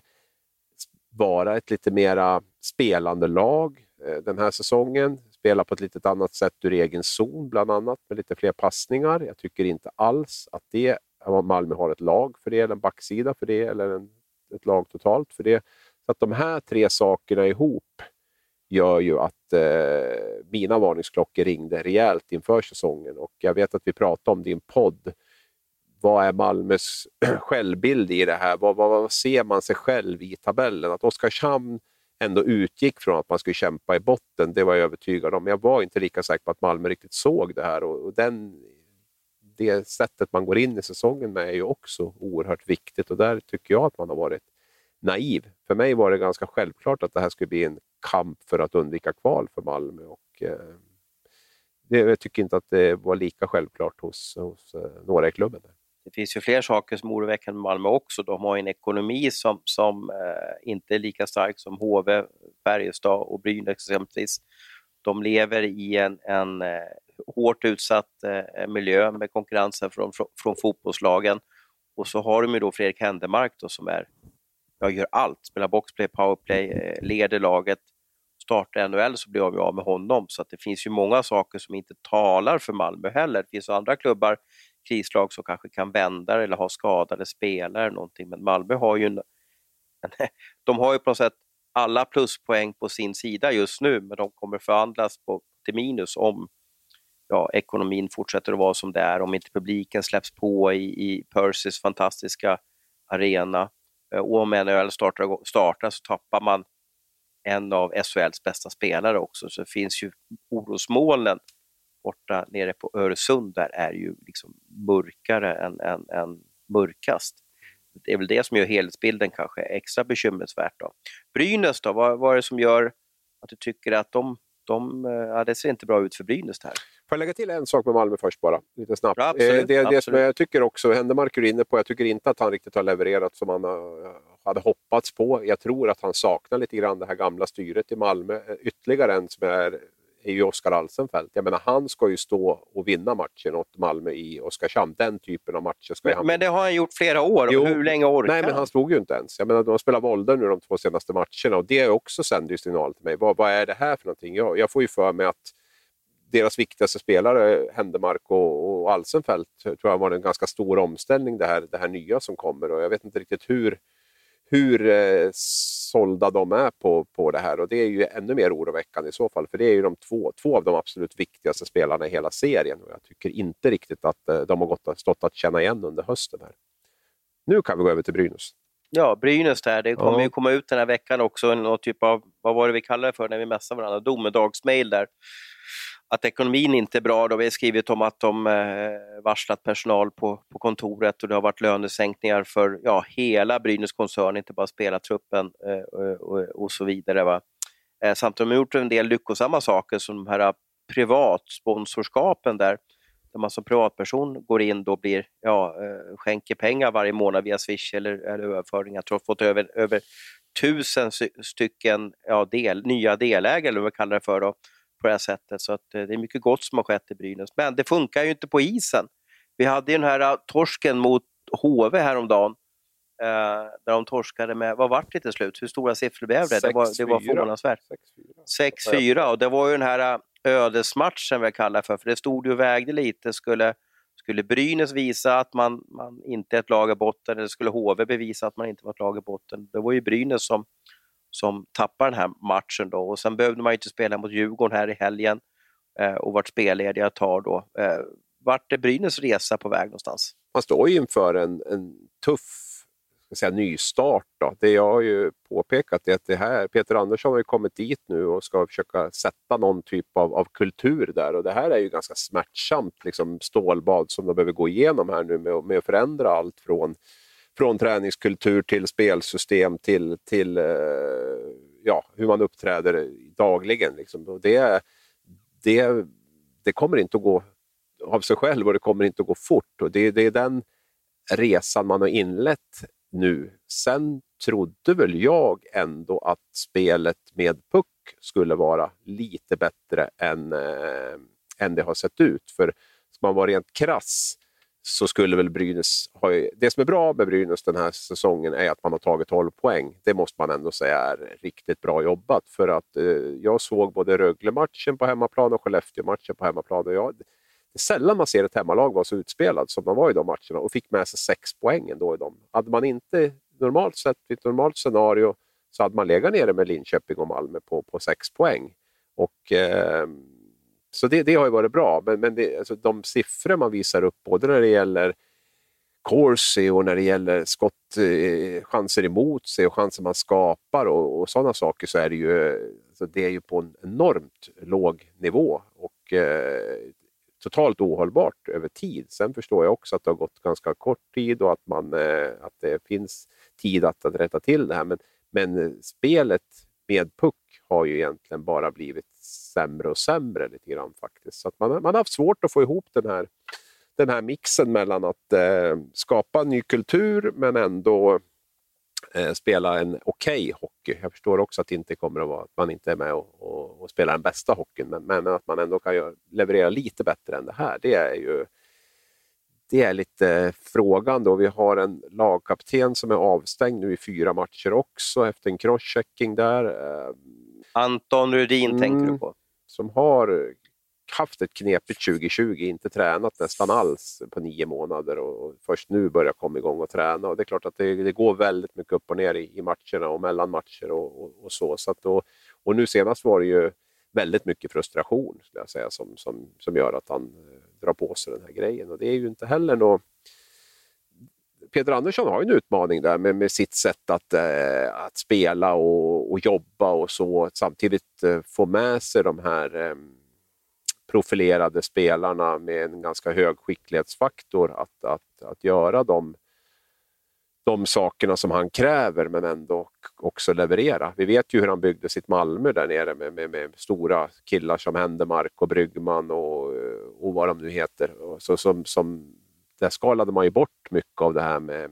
Speaker 2: vara ett lite mera spelande lag eh, den här säsongen. Spela på ett lite annat sätt ur egen zon, bland annat, med lite fler passningar. Jag tycker inte alls att det, Malmö har ett lag för det, eller en backsida för det, eller en, ett lag totalt för det. Så att de här tre sakerna ihop gör ju att eh, mina varningsklockor ringde rejält inför säsongen. Och jag vet att vi pratade om din podd. Vad är Malmös självbild i det här? Vad, vad, vad, ser man sig själv i tabellen? Att Oskarshamn ändå utgick från att man skulle kämpa i botten, det var jag övertygad om. Men jag var inte lika säker på att Malmö riktigt såg det här. Och, och den, det sättet man går in i säsongen med är ju också oerhört viktigt och där tycker jag att man har varit naiv. För mig var det ganska självklart att det här skulle bli en kamp för att undvika kval för Malmö. Och, eh, det, jag tycker inte att det var lika självklart hos, hos eh, några i klubben.
Speaker 1: Det finns ju fler saker som är oroväckande med Malmö också. De har en ekonomi som, som eh, inte är lika stark som HV, Färjestad och Brynäs exempelvis. De lever i en, en eh, hårt utsatt eh, miljö med konkurrensen från, från, från fotbollslagen. Och så har de ju då Fredrik Händemark då, som är jag gör allt, spelar boxplay, powerplay, eh, leder laget, startar NHL så blir jag av med honom. Så att det finns ju många saker som inte talar för Malmö heller. Det finns andra klubbar, krislag som kanske kan vända eller ha skadade spelare eller någonting. Men Malmö har ju, en, de har ju på något sätt alla pluspoäng på sin sida just nu, men de kommer förvandlas på, till minus om ja, ekonomin fortsätter att vara som det är, om inte publiken släpps på i, i Percys fantastiska arena. Eh, och om NHL startar, startar så tappar man en av SHLs bästa spelare också, så det finns ju orosmolnen borta nere på Öresund där är ju liksom mörkare än, än, än mörkast. Det är väl det som gör helhetsbilden kanske extra bekymmersvärt. Då. Brynäs då, vad, vad är det som gör att du tycker att de, de ja, det ser inte bra ut för Brynäs här?
Speaker 2: Får jag lägga till en sak med Malmö först bara, lite snabbt?
Speaker 1: Ja, absolut,
Speaker 2: eh, det,
Speaker 1: absolut.
Speaker 2: det som jag tycker också, Händemark är inne på, jag tycker inte att han riktigt har levererat som han hade hoppats på. Jag tror att han saknar lite grann det här gamla styret i Malmö. Eh, ytterligare en som är är ju Oskar Alsenfelt. Jag menar, han ska ju stå och vinna matchen åt Malmö i Oskarshamn. Den typen av matcher ska
Speaker 1: men,
Speaker 2: han
Speaker 1: men det har han gjort flera år.
Speaker 2: Jo,
Speaker 1: Hur länge orkar
Speaker 2: Nej, men han stod ju inte ens. Jag menar, de har spelat Volder nu de två senaste matcherna och det också sänder ju signal till mig. Vad, vad är det här för någonting? Jag, jag får ju för mig att deras viktigaste spelare, Händemark och, och Alsenfelt, tror jag var en ganska stor omställning det här, det här nya som kommer. Och jag vet inte riktigt hur, hur eh, sålda de är på, på det här och det är ju ännu mer oroväckande i så fall för det är ju de två, två av de absolut viktigaste spelarna i hela serien och jag tycker inte riktigt att eh, de har gått, stått att känna igen under hösten. här. Nu kan vi gå över till Brynäs.
Speaker 1: Ja, Brynäs där. Det kommer
Speaker 2: Ja.
Speaker 1: ju komma ut den här veckan också någon typ av, vad var det vi kallade det för när vi messade varandra, domedagsmail där. Att ekonomin inte är bra. Då vi har skrivit om att de eh, varslat personal på, på kontoret och det har varit lönesänkningar för ja, hela Brynäs koncern, inte bara spelartruppen eh, och, och, och så vidare. Va? Eh, samtidigt har de gjort en del lyckosamma saker som de här privatsponsorskapen där, där man som privatperson går in och blir, ja, eh, skänker pengar varje månad via Swish eller, eller överföringar. Jag tror att fått över, över tusen sy- stycken ja, del, nya delägare, eller vad vi kallar det för, då, på det här sättet. Så att, eh, det är mycket gott som har skett i Brynäs. Men det funkar ju inte på isen. Vi hade ju den här eh, torsken mot HV häromdagen eh, där de torskade med, vad vart det till slut? Hur stora siffror blev det? Det var, det var förvånansvärt. 6-4 och det var ju den här eh, ödesmatchen vi kallar för, för det stod ju och vägde lite. Skulle, skulle Brynäs visa att man, man inte är ett lag i botten eller skulle HV bevisa att man inte var ett lag i botten? Det var ju Brynäs som, som tappade den här matchen då och sen behövde man inte spela mot Djurgården här i helgen eh, och vart spellediga ett tag då. Eh, vart är Brynäs resa på väg någonstans?
Speaker 2: Man står ju inför en, en tuff ska säga, nystart. Då. Det jag har ju påpekat är att det här, Peter Andersson har ju kommit dit nu och ska försöka sätta någon typ av, av kultur där och det här är ju ganska smärtsamt liksom, stålbad som de behöver gå igenom här nu med, med att förändra allt från, från träningskultur till spelsystem till, till eh, ja, hur man uppträder dagligen. Liksom. Och det, det, det kommer inte att gå av sig själv och det kommer inte att gå fort. Och det, det är den resan man har inlett nu. Sen trodde väl jag ändå att spelet med puck skulle vara lite bättre än, äh, än det har sett ut. För ska man vara rent krass så skulle väl Brynäs ha... Det som är bra med Brynäs den här säsongen är att man har tagit 12 poäng. Det måste man ändå säga är riktigt bra jobbat. För att eh, jag såg både Rögle-matchen på hemmaplan och Skellefteå-matchen på hemmaplan. Och jag, det är sällan man ser ett hemmalag vara så utspelat som de var i de matcherna och fick med sig sex poäng ändå i dem. Hade man inte normalt sett, i ett normalt scenario, så hade man legat nere med Linköping och Malmö på, på sex poäng. Och, eh, så det, det, har ju varit bra, men, men det, alltså de siffror man visar upp, både när det gäller Corsi och när det gäller skott, eh, chanser emot sig och chanser man skapar och, och sådana saker så är det ju, så det är ju på en enormt låg nivå. Och eh, totalt ohållbart över tid. Sen förstår jag också att det har gått ganska kort tid och att, man, eh, att det finns tid att, att rätta till det här. Men, men eh, spelet med puck har ju egentligen bara blivit sämre och sämre lite grann faktiskt. Så man, man har haft svårt att få ihop den här, den här mixen mellan att eh, skapa ny kultur men ändå eh, spela en okej okay hockey. Jag förstår också att det inte kommer att vara att man inte är med och, och, och spelar den bästa hockeyn, men, men, att man ändå kan göra, leverera lite bättre än det här, det är ju det är lite frågan då. Vi har en lagkapten som är avstängd nu i fyra matcher också efter en crosschecking där. Eh,
Speaker 1: Anton Rudin mm, tänker du på?
Speaker 2: Som har eh, haft ett knepigt 2020, inte tränat nästan alls på nio månader och först nu börjar komma igång och träna. Och det är klart att det, det går väldigt mycket upp och ner i, i matcherna och mellan matcher och, och, och så. så att då, och nu senast var det ju väldigt mycket frustration skulle jag säga, som, som, som gör att han eh, drar på sig den här grejen. Och det är ju inte heller något... Peter Andersson har ju en utmaning där med, med sitt sätt att, eh, att spela och, och jobba och så. Samtidigt eh, få med sig de här eh, profilerade spelarna med en ganska hög skicklighetsfaktor att, att, att göra de, de sakerna som han kräver men ändå också leverera. Vi vet ju hur han byggde sitt Malmö där nere med, med, med stora killar som Händemark och Bryggman och, och vad de nu heter. Så, som, som, där skalade man ju bort mycket av det här med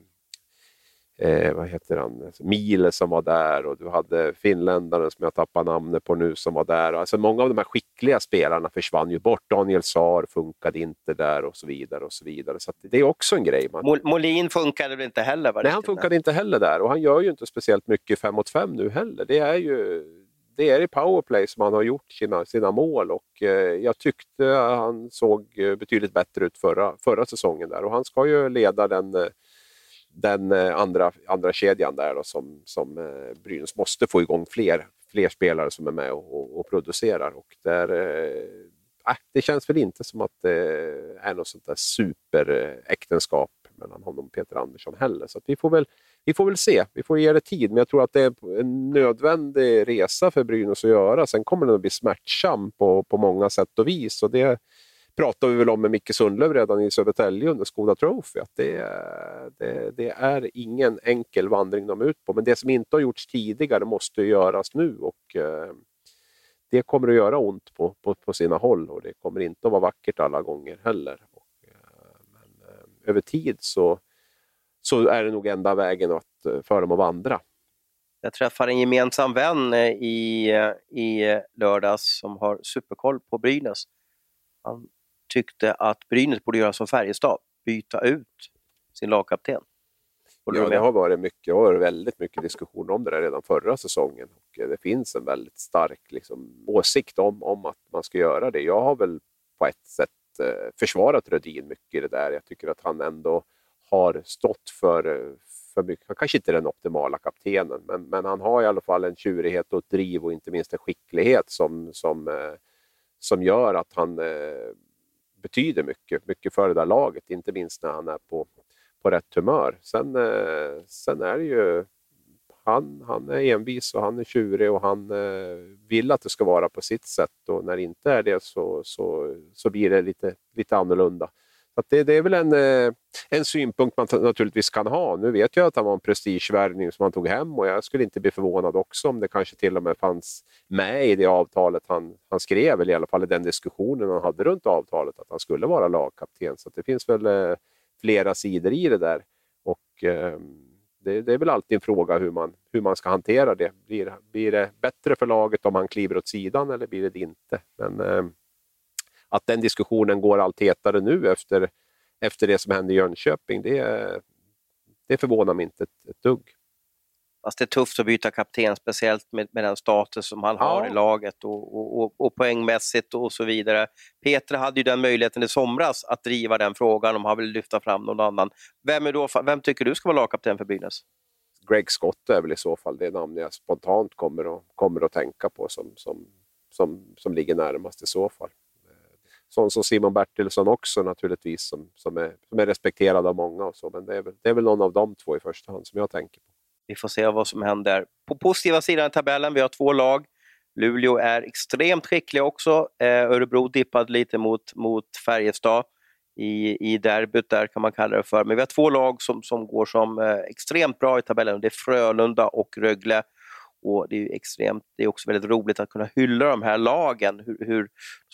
Speaker 2: eh, vad heter han, Mile som var där och du hade finländaren som jag tappar namnet på nu som var där. Alltså många av de här skickliga spelarna försvann ju bort. Daniel Saar funkade inte där och så vidare. och Så vidare. Så det är också en grej. Man...
Speaker 1: Molin funkade väl inte heller?
Speaker 2: Nej, han funkade inte heller där och han gör ju inte speciellt mycket 5 mot 5 nu heller. Det är ju det är i powerplay som han har gjort sina, sina mål och eh, jag tyckte han såg eh, betydligt bättre ut förra, förra säsongen där och han ska ju leda den eh, den eh, andra, andra kedjan där då, som, som eh, Brynäs måste få igång fler, fler spelare som är med och, och, och producerar. Och där, äh, det känns väl inte som att det är något sånt där superäktenskap mellan honom och Peter Andersson heller. Så vi, får väl, vi får väl se, vi får ge det tid. Men jag tror att det är en nödvändig resa för Brynäs att göra. Sen kommer den att bli smärtsam på, på många sätt och vis. Och det, pratade vi väl om med Micke Sundlöv redan i Södertälje under Skoda Trophy. Att det, det, det, är ingen enkel vandring de är ut på, men det som inte har gjorts tidigare måste göras nu. och eh, Det kommer att göra ont på, på, på, sina håll och det kommer inte att vara vackert alla gånger heller. Och, eh, men eh, över tid så, så är det nog enda vägen att, eh, för dem att vandra.
Speaker 1: Jag träffade en gemensam vän eh, i, eh, i lördags som har superkoll på Brynäs. Han tyckte att Brynäs borde göra som Färjestad, byta ut sin lagkapten.
Speaker 2: ja, det har varit mycket, och väldigt mycket diskussion om det där redan förra säsongen. Och det finns en väldigt stark liksom, åsikt om, om att man ska göra det. Jag har väl på ett sätt försvarat Rödin mycket i det där. Jag tycker att han ändå har stått för, för mycket. Han kanske inte är den optimala kaptenen, men, men han har i alla fall en tjurighet och ett driv och inte minst en skicklighet som, som, eh, som gör att han eh, betyder mycket, mycket för det där laget, inte minst när han är på, på rätt humör. Sen, eh, sen är det ju han, han är envis och han är tjurig och han eh, vill att det ska vara på sitt sätt och när det inte är det så, så, så blir det lite, lite annorlunda. Att det, det, är väl en, eh, en synpunkt man naturligtvis kan ha. Nu vet jag att han var en prestigevärvning som han tog hem och jag skulle inte bli förvånad också om det kanske till och med fanns med i det avtalet han, han skrev, eller i alla fall i den diskussionen han hade runt avtalet, att han skulle vara lagkapten. Så det finns väl eh, flera sidor i det där. Och eh, det, det, är väl alltid en fråga hur man, hur man ska hantera det. Blir, blir det bättre för laget om han kliver åt sidan eller blir det inte? Men eh, att den diskussionen går allt hetare nu efter, efter det som hände i Jönköping, det, det förvånar mig inte ett, ett dugg.
Speaker 1: Fast det är tufft att byta kapten, speciellt med, med den status som han ja. har i laget och, och, och, och poängmässigt och så vidare. Peter hade ju den möjligheten i somras att driva den frågan om han vill lyfta fram någon annan. Vem, är då, vem tycker du ska vara lagkapten för Brynäs?
Speaker 2: Greg Scott är väl i så fall det namn jag spontant kommer att, kommer att tänka på som, som, som, som ligger närmast i så fall sån som Simon Bertilsson också naturligtvis, som, som, är, som är respekterad av många. Och så, men det är, väl, det är väl någon av de två i första hand som jag tänker på.
Speaker 1: Vi får se vad som händer. På positiva sidan i tabellen, vi har två lag. Luleå är extremt skickliga också. Eh, Örebro dippade lite mot, mot Färjestad i, i derbyt där kan man kalla det för. Men vi har två lag som, som går som eh, extremt bra i tabellen. Det är Frölunda och Rögle. Och det är, extremt, det är också väldigt roligt att kunna hylla de här lagen, hur, hur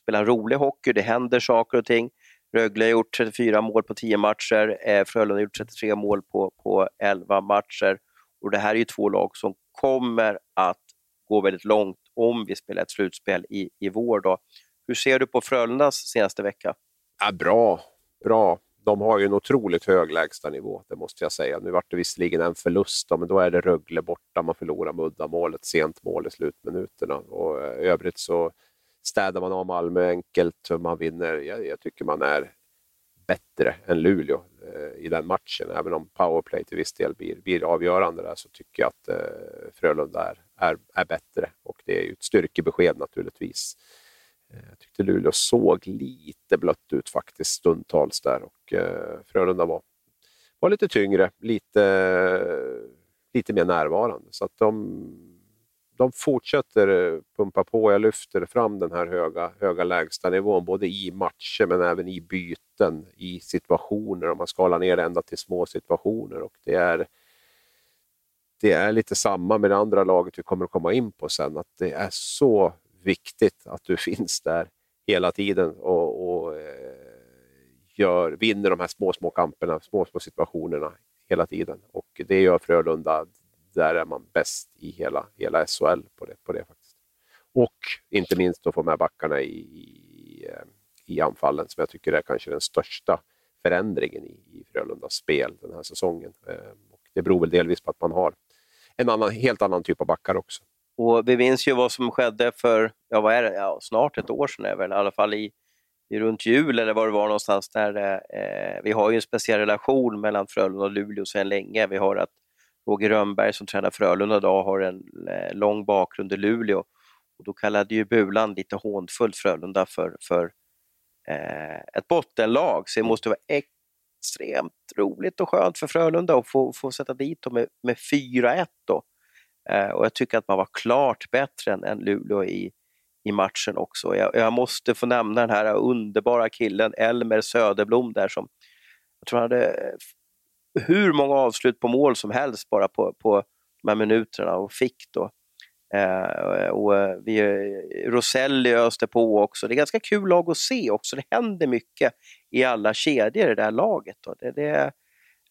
Speaker 1: spelar rolig hockey, det händer saker och ting. Rögle har gjort 34 mål på 10 matcher, eh, Frölunda har gjort 33 mål på, på 11 matcher. Och det här är ju två lag som kommer att gå väldigt långt om vi spelar ett slutspel i, i vår. Då. Hur ser du på Frölundas senaste vecka?
Speaker 2: Ja, bra, bra. De har ju en otroligt hög lägstanivå, det måste jag säga. Nu vart det visserligen en förlust, då, men då är det Rögle borta, man förlorar med uddamålet, sent mål i slutminuterna. Och eh, i övrigt så städar man av Malmö enkelt, man vinner. Jag, jag tycker man är bättre än Luleå eh, i den matchen. Även om powerplay till viss del blir, blir avgörande där så tycker jag att eh, Frölunda är, är, är bättre och det är ju ett styrkebesked naturligtvis. Eh, jag tyckte Luleå såg lite blött ut faktiskt stundtals där och eh, Frölunda var, var lite tyngre, lite, lite mer närvarande. Så att de de fortsätter eh, pumpa på. Jag lyfter fram den här höga, höga lägstanivån både i matcher men även i byten, i situationer. Om man skalar ner det ända till små situationer. Och det är, det är lite samma med det andra laget vi kommer att komma in på sen. Att det är så viktigt att du finns där hela tiden och, och eh, gör, vinner de här små, små kamperna, små, små situationerna hela tiden. Och det gör Frölunda där är man bäst i hela, hela SHL på det, på det faktiskt. Och inte minst att få med backarna i, i, eh, i anfallen som jag tycker är kanske den största förändringen i, i Frölundas spel den här säsongen. Eh, och det beror väl delvis på att man har en annan, helt annan typ av backar också.
Speaker 1: Och vi minns ju vad som skedde för, ja vad är det, ja, snart ett år sedan är väl, i alla fall i, i runt jul eller var det var någonstans där. Eh, eh, vi har ju en speciell relation mellan Frölunda och Luleå sedan länge. Vi har att Roger Rönnberg som tränar Frölunda idag har en eh, lång bakgrund i Luleå. Och då kallade ju Bulan lite hånfullt Frölunda för, för eh, ett bottenlag, så det måste vara extremt roligt och skönt för Frölunda att få, få sätta dit dem med, med 4-1 då. Eh, och jag tycker att man var klart bättre än, än Luleå i, i matchen också. Jag, jag, måste få nämna den här underbara killen Elmer Söderblom där som jag tror han hade eh, hur många avslut på mål som helst bara på, på de här minuterna och fick då. Eh, och eh, vi, Roselli öste på också. Det är ganska kul lag att se också. Det händer mycket i alla kedjor i det här laget. Då. Det, det,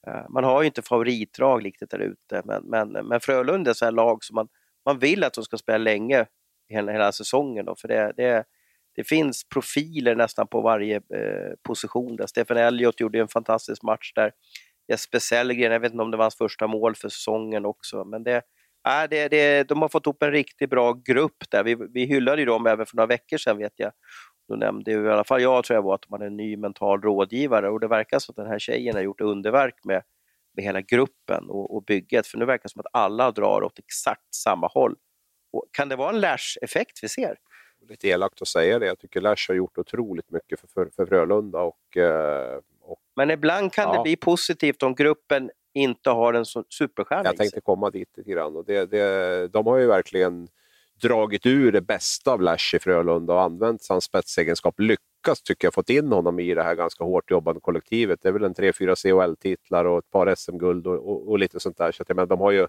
Speaker 1: eh, man har ju inte favoritdrag riktigt där ute, men, men, men Frölunda är ett lag som man, man vill att de ska spela länge hela, hela säsongen. Då, för det, det, det finns profiler nästan på varje eh, position. Där. Stefan Elliot gjorde en fantastisk match där Jesper Sellgren, jag vet inte om det var hans första mål för säsongen också. Men det, äh, det, det, de har fått ihop en riktigt bra grupp där. Vi, vi hyllade ju dem även för några veckor sedan vet jag. Då nämnde ju i alla fall jag tror jag var att de hade en ny mental rådgivare och det verkar som att den här tjejen har gjort underverk med, med hela gruppen och, och bygget. För nu verkar det som att alla drar åt exakt samma håll. Och kan det vara en Lash-effekt vi ser?
Speaker 2: Lite elakt att säga det. Jag tycker Lash har gjort otroligt mycket för, för, för Frölunda. Och, eh,
Speaker 1: men ibland kan ja. det bli positivt om gruppen inte har en superstjärna
Speaker 2: Jag tänkte komma dit lite grann. Och det, det, de har ju verkligen dragit ur det bästa av Lash i Frölunda och använt hans spetsegenskap. Lyckats tycker jag fått in honom i det här ganska hårt jobbande kollektivet. Det är väl en tre, fyra CHL-titlar och ett par SM-guld och, och, och, lite sånt där. Så att, men de har ju,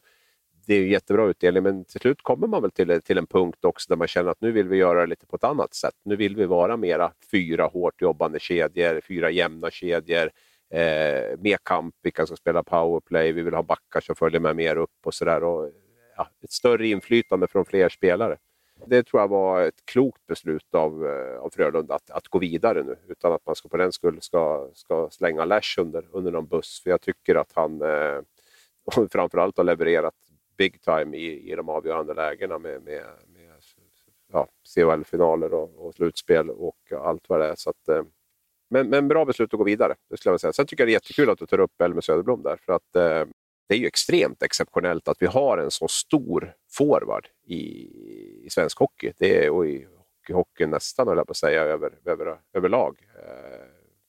Speaker 2: det är ju jättebra utdelning, men till slut kommer man väl till, till en punkt också där man känner att nu vill vi göra det lite på ett annat sätt. Nu vill vi vara mera fyra hårt jobbande kedjor, fyra jämna kedjor. Eh, mer kamp, vilka ska spela powerplay, vi vill ha backar som följer med mer upp och sådär ja, ett större inflytande från fler spelare. Det tror jag var ett klokt beslut av, eh, av Frölunda att, att gå vidare nu utan att man ska på den skull ska, ska slänga Lash under, under någon buss. För jag tycker att han eh, framförallt har levererat big time i, i de avgörande lägena med, med, med ja, CHL-finaler och, och, slutspel och allt vad det är. Så att, eh, men, men bra beslut att gå vidare, det skulle jag säga. Sen tycker jag det är jättekul att du tar upp Elmer Söderblom där. För att, eh, det är ju extremt exceptionellt att vi har en så stor forward i, i svensk hockey. Det är, och i hockey, nästan, höll jag på att säga, över, över, överlag. Eh,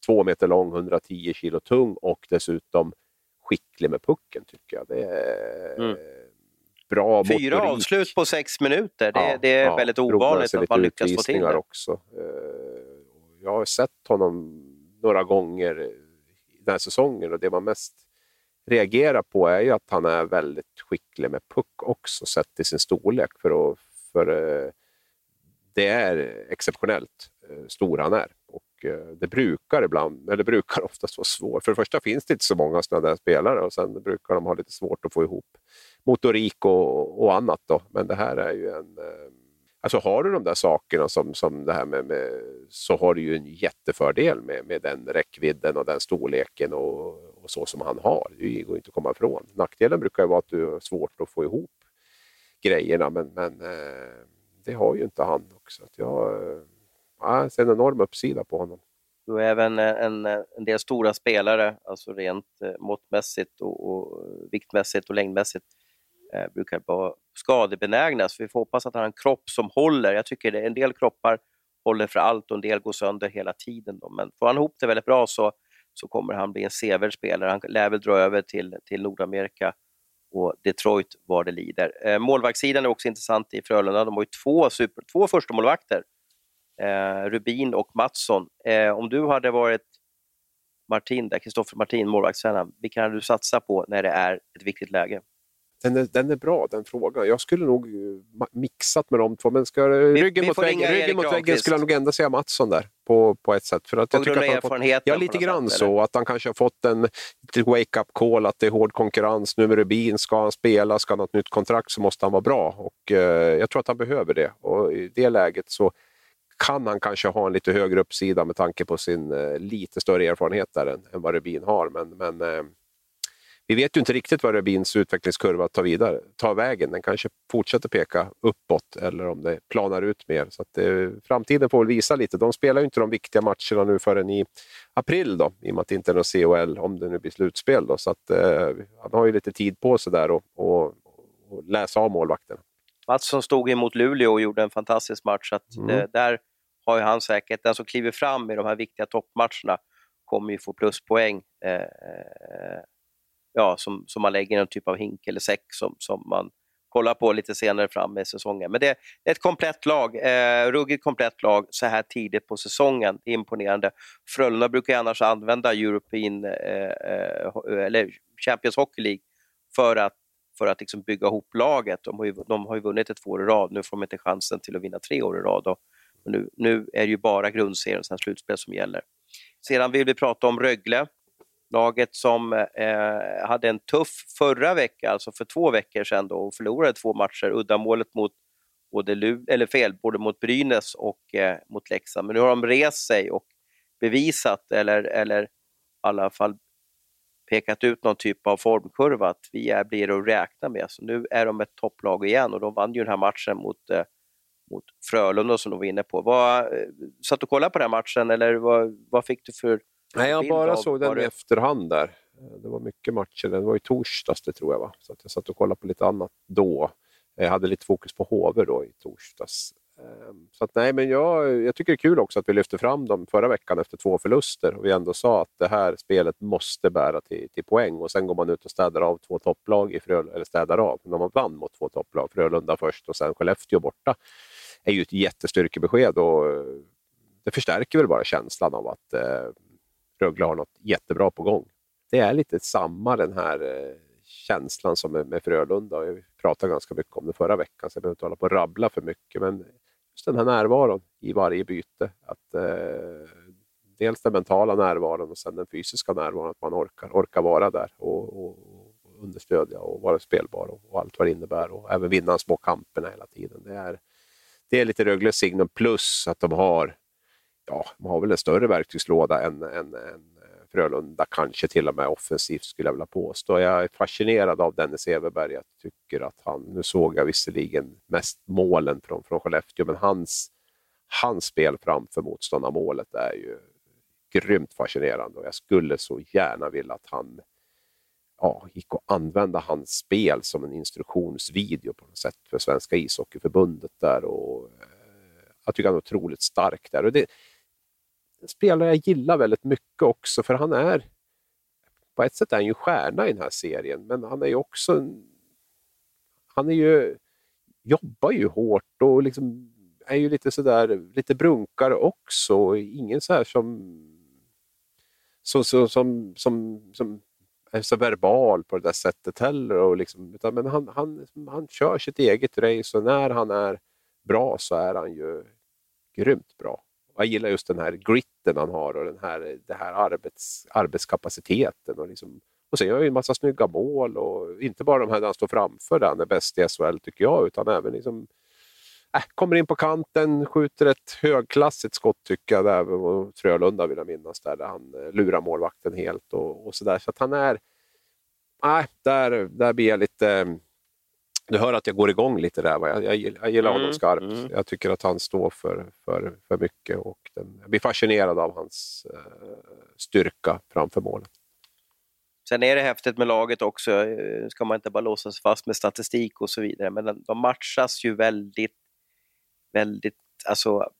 Speaker 2: två meter lång, 110 kilo tung och dessutom skicklig med pucken, tycker jag. Det är mm bra
Speaker 1: Fyra motorik. avslut på sex minuter, det, ja, det är ja, väldigt ovanligt att man lyckas få till det.
Speaker 2: Också. Eh, jag har sett honom några gånger den här säsongen och det var mest reagerar på är ju att han är väldigt skicklig med puck också, sett till sin storlek. För, att, för eh, det är exceptionellt eh, stor han är. Och det brukar ibland, eller brukar oftast vara svårt. För det första finns det inte så många sådana där spelare och sen brukar de ha lite svårt att få ihop motorik och, och annat. Då. Men det här är ju en eh, Alltså har du de där sakerna som, som det här med, med så har du ju en jättefördel med, med den räckvidden och den storleken och, och så som han har. Det går inte att komma ifrån. Nackdelen brukar ju vara att du har svårt att få ihop grejerna men, men eh, det har ju inte han också. Att jag, eh, ser en enorm uppsida på honom.
Speaker 1: Du är även eh, en, en del stora spelare, alltså rent måttmässigt och, och viktmässigt och längdmässigt eh, brukar vara skadebenägna. Så vi får hoppas att han har en kropp som håller. Jag tycker det, en del kroppar håller för allt och en del går sönder hela tiden. Då. Men får han ihop det väldigt bra så, så kommer han bli en sevärd spelare. Han lär väl dra över till, till Nordamerika och Detroit var det lider. Eh, målvaktssidan är också intressant i Frölunda. De har ju två, super, två första målvakter. Eh, Rubin och Mattsson. Eh, om du hade varit Martin, Kristoffer Martin, målvaktstränaren, vilka hade du satsat på när det är ett viktigt läge?
Speaker 2: Den är, den är bra, den frågan. Jag skulle nog eh, mixat med de två, men ska, vi, ryggen vi mot, väggen, ryggen mot väggen skulle jag nog ändå säga Mattsson där på, på ett sätt.
Speaker 1: För att jag tycker att han fått,
Speaker 2: ja, lite grann sätt, så. Att han kanske har fått en wake-up call, att det är hård konkurrens. Nu med Rubin, ska han spela, ska han ha ett nytt kontrakt så måste han vara bra. Och eh, Jag tror att han behöver det. Och I det läget så kan han kanske ha en lite högre uppsida med tanke på sin eh, lite större erfarenhet där än, än vad Rubin har. Men, men eh, vi vet ju inte riktigt vad Rubins utvecklingskurva tar, vidare, tar vägen. Den kanske fortsätter peka uppåt eller om det planar ut mer. Så att, eh, framtiden får väl visa lite. De spelar ju inte de viktiga matcherna nu förrän i april då, i och med att det inte är något CHL om det nu blir slutspel. Då. Så att, eh, han har ju lite tid på sig där och, och, och läsa av målvakterna.
Speaker 1: Mattsson stod emot Luleå och gjorde en fantastisk match. Så att, mm. det, där har ju han säkert, den som kliver fram i de här viktiga toppmatcherna kommer ju få pluspoäng. Eh, ja, som, som man lägger i någon typ av hink eller säck som, som man kollar på lite senare fram i säsongen. Men det, är ett komplett lag, eh, ruggigt komplett lag så här tidigt på säsongen. Det är imponerande. Frölunda brukar annars använda European, eh, eh, eller Champions Hockey League för att, för att liksom bygga ihop laget. De har, ju, de har ju vunnit ett två år i rad, nu får de inte chansen till att vinna tre år i rad. Och, nu, nu är det ju bara grundserien, slutspel som gäller. Sedan vill vi prata om Rögle Laget som eh, hade en tuff förra veckan, alltså för två veckor sedan då, och förlorade två matcher. Uddamålet mot både, Lu eller fel, både mot Brynäs och eh, mot Leksand. Men nu har de rest sig och bevisat, eller, eller i alla fall pekat ut någon typ av formkurva att vi är, blir att räkna med. Så nu är de ett topplag igen och de vann ju den här matchen mot, eh, mot Frölunda som de var inne på. Vad, eh, satt du och kollade på den matchen eller vad, vad fick du för
Speaker 2: Nej, jag bara såg den
Speaker 1: det...
Speaker 2: i efterhand där. Det var mycket matcher. Det var i torsdags det tror jag. Va? Så att jag satt och kollade på lite annat då. Jag hade lite fokus på HV då i torsdags. Ehm, så att, nej, men jag, jag tycker det är kul också att vi lyfte fram dem förra veckan efter två förluster och vi ändå sa att det här spelet måste bära till, till poäng och sen går man ut och städar av två topplag, i Fröl eller städar av, när man vann mot två topplag, Frölunda först och sen Skellefteå borta, är ju ett jättestyrkebesked och det förstärker väl bara känslan av att eh, Rögle har något jättebra på gång. Det är lite samma den här eh, känslan som med, med Frölunda. Vi pratade ganska mycket om det förra veckan, så jag behöver inte hålla på och rabbla för mycket. Men just den här närvaron i varje byte. Att, eh, dels den mentala närvaron och sen den fysiska närvaron, att man orkar, orkar vara där och, och, och understödja och vara spelbar och, och, allt vad det innebär. Och även vinna de små kamperna hela tiden. Det är, det är lite Rögles signum plus att de har, ja, de har väl en större verktygslåda än, än, än eh, Frölunda, kanske till och med offensivt skulle jag vilja påstå. Jag är fascinerad av Dennis Everberg. Jag tycker att han, nu såg jag visserligen mest målen från, från Skellefteå, men hans, hans spel framför motståndarmålet är ju grymt fascinerande och jag skulle så gärna vilja att han ja, gick och använda hans spel som en instruktionsvideo på något sätt för Svenska ishockeyförbundet där. Och, eh, jag tycker han är otroligt stark där. Och det, en spelare jag gillar väldigt mycket också, för han är på ett sätt är han ju stjärna i den här serien, men han är ju också en, han är ju, jobbar ju hårt och liksom är ju lite sådär, lite brunkare också. Ingen så här som, Som, som, som, som, som är så verbal på det där sättet heller. Och liksom, utan, men han, han, han kör sitt eget race och när han är bra så är han ju grymt bra. Jag gillar just den här gritten han har och den här, det här arbets, arbetskapaciteten. Och, liksom, och sen gör han ju en massa snygga mål och inte bara de här där han står framför där han är bäst i SHL tycker jag, utan även liksom, äh, kommer in på kanten, skjuter ett högklassigt skott tycker jag, där och Frölunda vill jag minnas, där, där han eh, lurar målvakten helt och, och sådär. Så att han är, äh, där, där blir jag lite du hör att jag går igång lite där. Jag, jag, jag gillar honom mm, skarpt. Mm. Jag tycker att han står för, för, för mycket och den, jag blir fascinerad av hans uh, styrka framför målet.
Speaker 1: Sen är det häftigt med laget också, eh, ska man inte bara låsa sig fast med statistik och så vidare, men de matchas ju väldigt, väldigt, alltså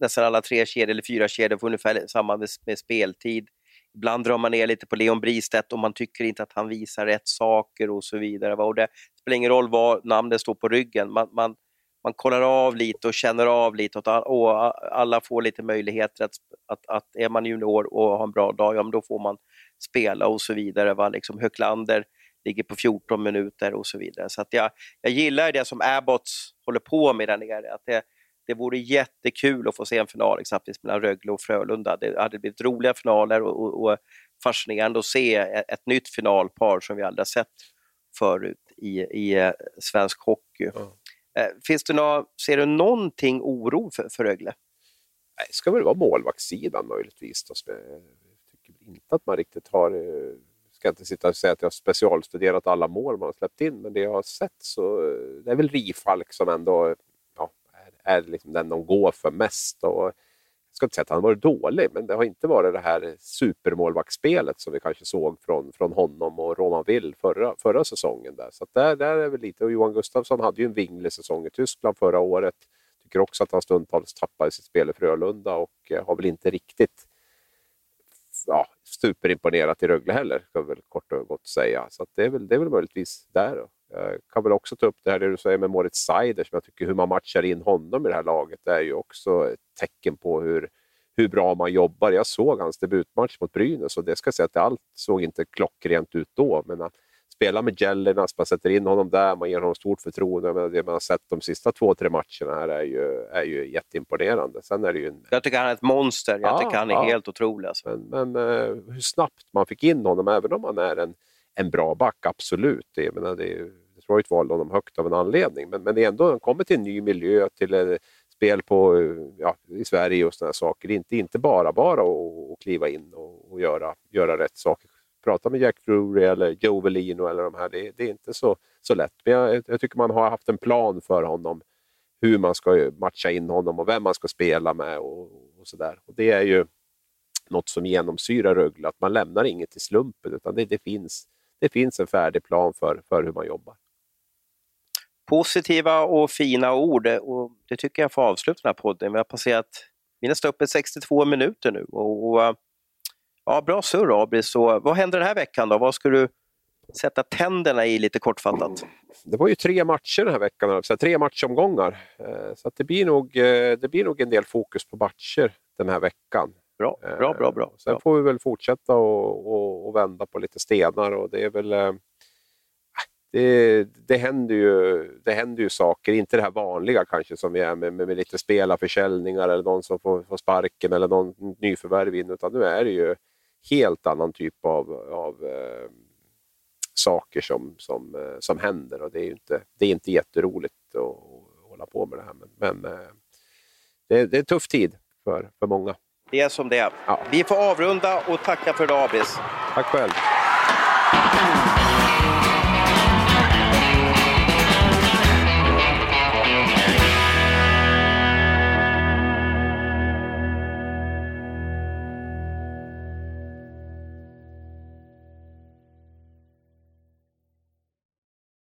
Speaker 1: nästan alla tre kedjor eller fyra kedjor får ungefär samma med, med speltid. Ibland drar man ner lite på Leon Bristedt och man tycker inte att han visar rätt saker och så vidare. Och det spelar ingen roll vad namnet står på ryggen. Man, man, man kollar av lite och känner av lite och alla får lite möjligheter att, att, att är man junior och har en bra dag, ja men då får man spela och så vidare. Va? Liksom Höklander ligger på 14 minuter och så vidare. Så att jag, jag gillar det som Abbots håller på med där nere. Att det, det vore jättekul att få se en final exempelvis mellan Rögle och Frölunda. Det hade blivit roliga finaler och, och, och fascinerande att se ett, nytt finalpar som vi aldrig har sett förut i, i eh, svensk hockey. Mm. Finns det nå, ser du någonting oro för, för Rögle?
Speaker 2: Det ska väl vara målvaktssidan möjligtvis. Då. Jag tycker inte att man riktigt har eh, ska inte sitta och säga att jag har specialstuderat alla mål man har släppt in, men det jag har sett så det är väl Rifalk som ändå är liksom den de går för mest. Och jag ska inte säga att han har varit dålig, men det har inte varit det här supermålvaktsspelet som vi kanske såg från, från honom och Roman Will förra, förra säsongen. Där. Så där, där är väl lite, och Johan Gustafsson hade ju en vinglig säsong i Tyskland förra året. Tycker också att han stundtals tappade sitt spel i Frölunda och eh, har väl inte riktigt ja, superimponerat i Rögle heller, ska väl kort och gott säga. Så det, är väl, det är väl möjligtvis där. Då. Jag kan väl också ta upp det här det du säger med Moritz Seider, som jag tycker hur man matchar in honom i det här laget det är ju också ett tecken på hur, hur bra man jobbar. Jag såg hans debutmatch mot Brynäs och det ska säga att det allt såg inte klockrent ut då. Men att spela med Jellinas, man sätter in honom där, man ger honom stort förtroende. Men det man har sett de sista två, tre matcherna här är ju, är ju jätteimponerande. Sen är det ju en...
Speaker 1: Jag tycker han är ett monster. Jag ja, tycker han är ja. helt otrolig. Alltså.
Speaker 2: Men, men uh, hur snabbt man fick in honom, även om han är en en bra back, absolut. Jag menar, det är, Detroit valde honom högt av en anledning, men, men det är ändå, han kommer till en ny miljö, till en, spel på, ja, i Sverige och sådana saker. Inte, inte bara bara att kliva in och, och, göra, göra rätt saker. prata med Jack Drury eller Joe Velino eller de här. Det, det är inte så, så lätt. Men jag, jag, tycker man har haft en plan för honom. Hur man ska matcha in honom och vem man ska spela med och, och sådär. Det är ju något som genomsyrar Rögle, att man lämnar inget till slumpen utan det, det, finns, det finns en färdig plan för, för hur man jobbar.
Speaker 1: Positiva och fina ord och det tycker jag får avsluta den här podden. Vi har passerat, vi är nästan uppe i 62 minuter nu och, och Ja, bra surr Abris. vad händer den här veckan då? Vad ska du sätta tänderna i lite kortfattat?
Speaker 2: Det var ju tre matcher den här veckan, så tre matchomgångar. Eh, så det, blir nog, eh, det blir nog en del fokus på matcher den här veckan.
Speaker 1: Bra, bra, bra. bra.
Speaker 2: Sen får vi väl fortsätta och, och, och, vända på lite stenar och det är väl eh, det, det, händer ju, det händer ju saker, inte det här vanliga kanske som vi är med, med, med lite spelarförsäljningar eller någon som får, får sparken eller någon nyförvärv in, utan nu är det ju helt annan typ av, av eh, saker som, som, eh, som händer och det är inte, det är inte jätteroligt att, att hålla på med det här. Men, men eh, det, det, är en tuff tid för, för många.
Speaker 1: Det är som det är. Ja. Vi får avrunda och tacka för idag, Abis.
Speaker 2: Tack själv.